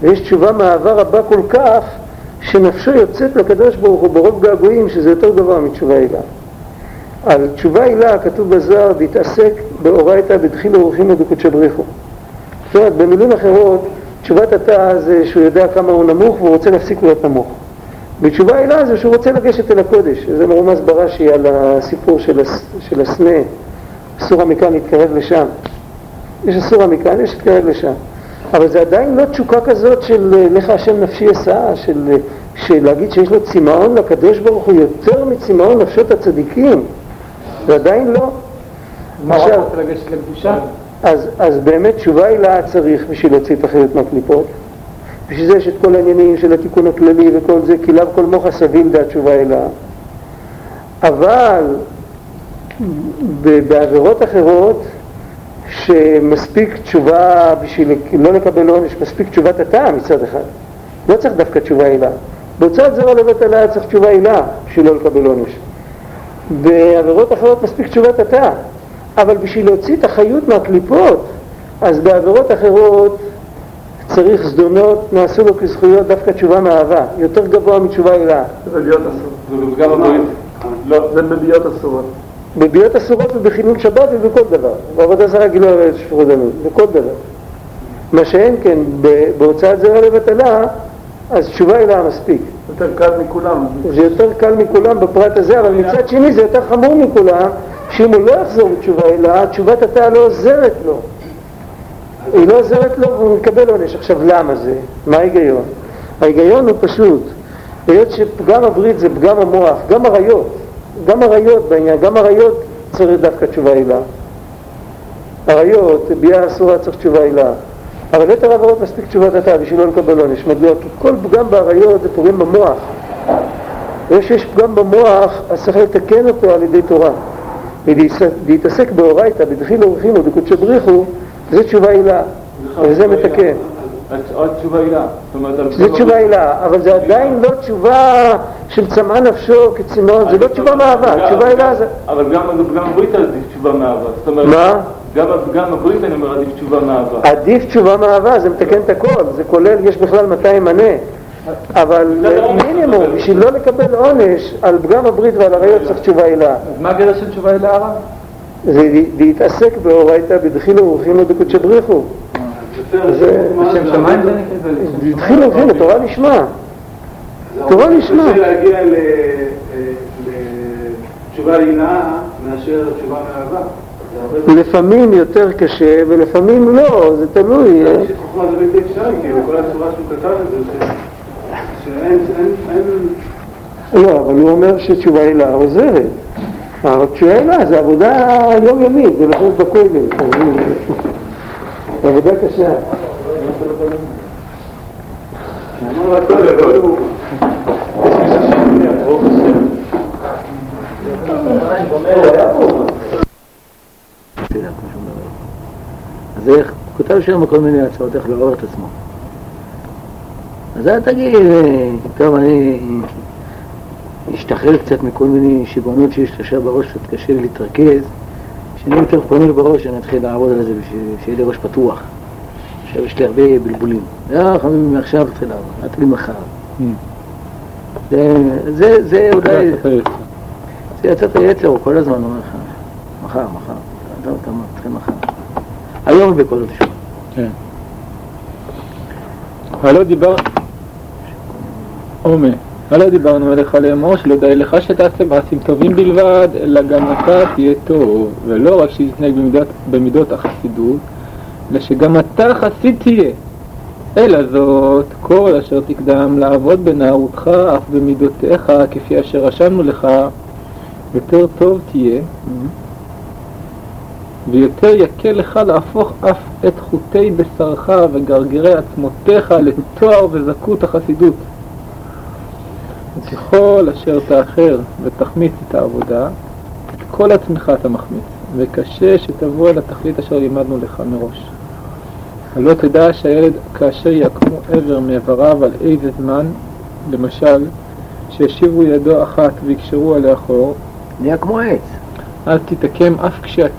ויש תשובה מאהבה רבה כל כך שנפשו יוצאת לקדוש ברוך הוא ברוב געגועים שזה יותר גבוה מתשובה הילה. על תשובה הילה כתוב בזוהר להתעסק באורייתא בדחילו ורחימו דקודשא בריחו. זאת אומרת, במילים אחרות, תשובת התא זה שהוא יודע כמה הוא נמוך והוא רוצה להפסיק להיות נמוך. בתשובה הילה זה שהוא רוצה לגשת אל הקודש, זה מרומז ברש"י על הסיפור של הסנה, אסור המכאן להתקרב לשם. יש אסור המכאן, יש להתקרב לשם. אבל זה עדיין לא תשוקה כזאת של לך השם נפשי אסעה, של, של להגיד שיש לו צמאון לקדוש ברוך הוא יותר מצמאון נפשות הצדיקים. זה עדיין לא. לקדושה? אז, אז באמת תשובה הילה צריך בשביל להוציא את החיות מהקליפות. בשביל זה יש את כל העניינים של התיקון הכללי וכל זה, כי לאו כל מוחה סביל דעת תשובה הילה. אבל בעבירות אחרות, שמספיק תשובה בשביל לא לקבל עונש, מספיק תשובת הטעם מצד אחד. לא צריך דווקא תשובה הילה. בהוצאת זרע לבטלה צריך תשובה הילה בשביל לא לקבל עונש. בעבירות אחרות מספיק תשובת התא, אבל בשביל להוציא את החיות מהקליפות, אז בעבירות אחרות צריך זדונות, נעשו לו כזכויות דווקא תשובה מאהבה, יותר גבוה מתשובה הילה. זה בביאות אסורות. לא, זה בביאות אסורות. בביאות אסורות ובחילול שבת ובכל דבר. בעבודה זרה גילו הרי שפרו דמים, בכל דבר. מה שאין כן, בהוצאת זרע לבטלה, אז תשובה הילה מספיק. יותר קל מכולם. זה יותר קל מכולם בפרט הזה, אבל מצד שני זה יותר חמור מכולם, שאם הוא לא יחזור בתשובה אלא, תשובת התא לא עוזרת לו. היא לא עוזרת לו והוא מקבל עונש. עכשיו למה זה? מה ההיגיון? ההיגיון הוא פשוט, היות שפגם הברית זה פגם המוח, גם עריות, גם עריות בעניין, גם עריות צריך דווקא תשובה הילה. עריות, ביאה אסורה צריך תשובה הילה. אבל יתר העבירות מספיק תשובת התא בשביל לא לקבל עונש. מדוע? כי כל פגם באריות זה פוגם במוח. ויש פגם במוח, אז צריך לתקן אותו על ידי תורה. ולהתעסק באורייתא, בדחילו ורחימו, בקודשא בריחו, זה תשובה הילה, וזה מתקן. עוד תשובה הילה. זה תשובה הילה, אבל זה עדיין לא תשובה של צמאה נפשו כצמאון, זה לא תשובה מאהבה, תשובה הילה זה... אבל גם הברית על תשובה מאהבה. מה? גם הברית אני אומר עדיף תשובה מאהבה. עדיף תשובה מאהבה, זה מתקן את הכל, זה כולל, יש בכלל מתי ימנה. אבל מינימום, בשביל לא לקבל עונש על פגם הברית ועל עריות צריך תשובה הילה. אז מה הגדר של תשובה הילה הרב? זה להתעסק באורייתא בדחילו ורחימו דקודשא בריחו. זה- לשם שמיים זה נקרא? זה? התחילו, התחילו, תורה לשמה. תורה לשמה. קשה להגיע ל- אה, לתשובה הינאה מאשר תשובה מאהבה. זה הרבה לפעמים יותר קשה ולפעמים לא, זה תלוי. אה, יש חוכמה זה בלתי אפשרי, כאילו, כל הצורה שהוא כתב את זה, שאין, אין, אין, לא, אבל הוא אומר שתשובה הילה עוזרת. התשובה הילה זה עבודה יומיומית, זה לחוץ בכולל. עבודה קשה. אז איך, הוא כותב שם כל מיני הצעות איך לעורר את עצמו. אז אל תגיד, אה, טוב, אני אשתחרר קצת מכל מיני שיגעונות שיש עכשיו בראש, קצת קשה לי להתרכז. כשאני יותר פנוי בראש, אני אתחיל לעבוד על זה בשביל שיהיה לי ראש פתוח. עכשיו יש לי הרבה בלבולים. לא, חביבי, מעכשיו תתחיל לעבוד, אל תגיד מחר. זה, זה, זה אולי, זה יצאת היצר, הוא כל הזמן אומר לך, מחר, מחר, אתה אתה מתחיל מחר. היום בכל התשובה. הלא דיבר... עומר, הלא דיברנו עליך לאמור שלא די לך שתעשה מעשים טובים בלבד, אלא גם אתה תהיה טוב, ולא רק שתתנהג במידות, במידות החסידות, אלא שגם אתה חסיד תהיה. אלא זאת, כל אשר תקדם לעבוד בנערותך אף במידותיך, כפי אשר רשמנו לך, יותר טוב תהיה, ויותר יקל לך להפוך אף את חוטי בשרך וגרגרי עצמותיך לתואר וזכות החסידות. ככל אשר תאחר ותחמיץ את העבודה, את כל עצמך אתה מחמיץ, וקשה שתבוא אל התכלית אשר לימדנו לך מראש. הלא תדע שהילד כאשר יקמו עבר מאיבריו על איזה זמן, למשל, שישיבו ידו אחת ויקשרו עליה חור, נהיה כמו עץ. אל תתעקם אף כשעתיד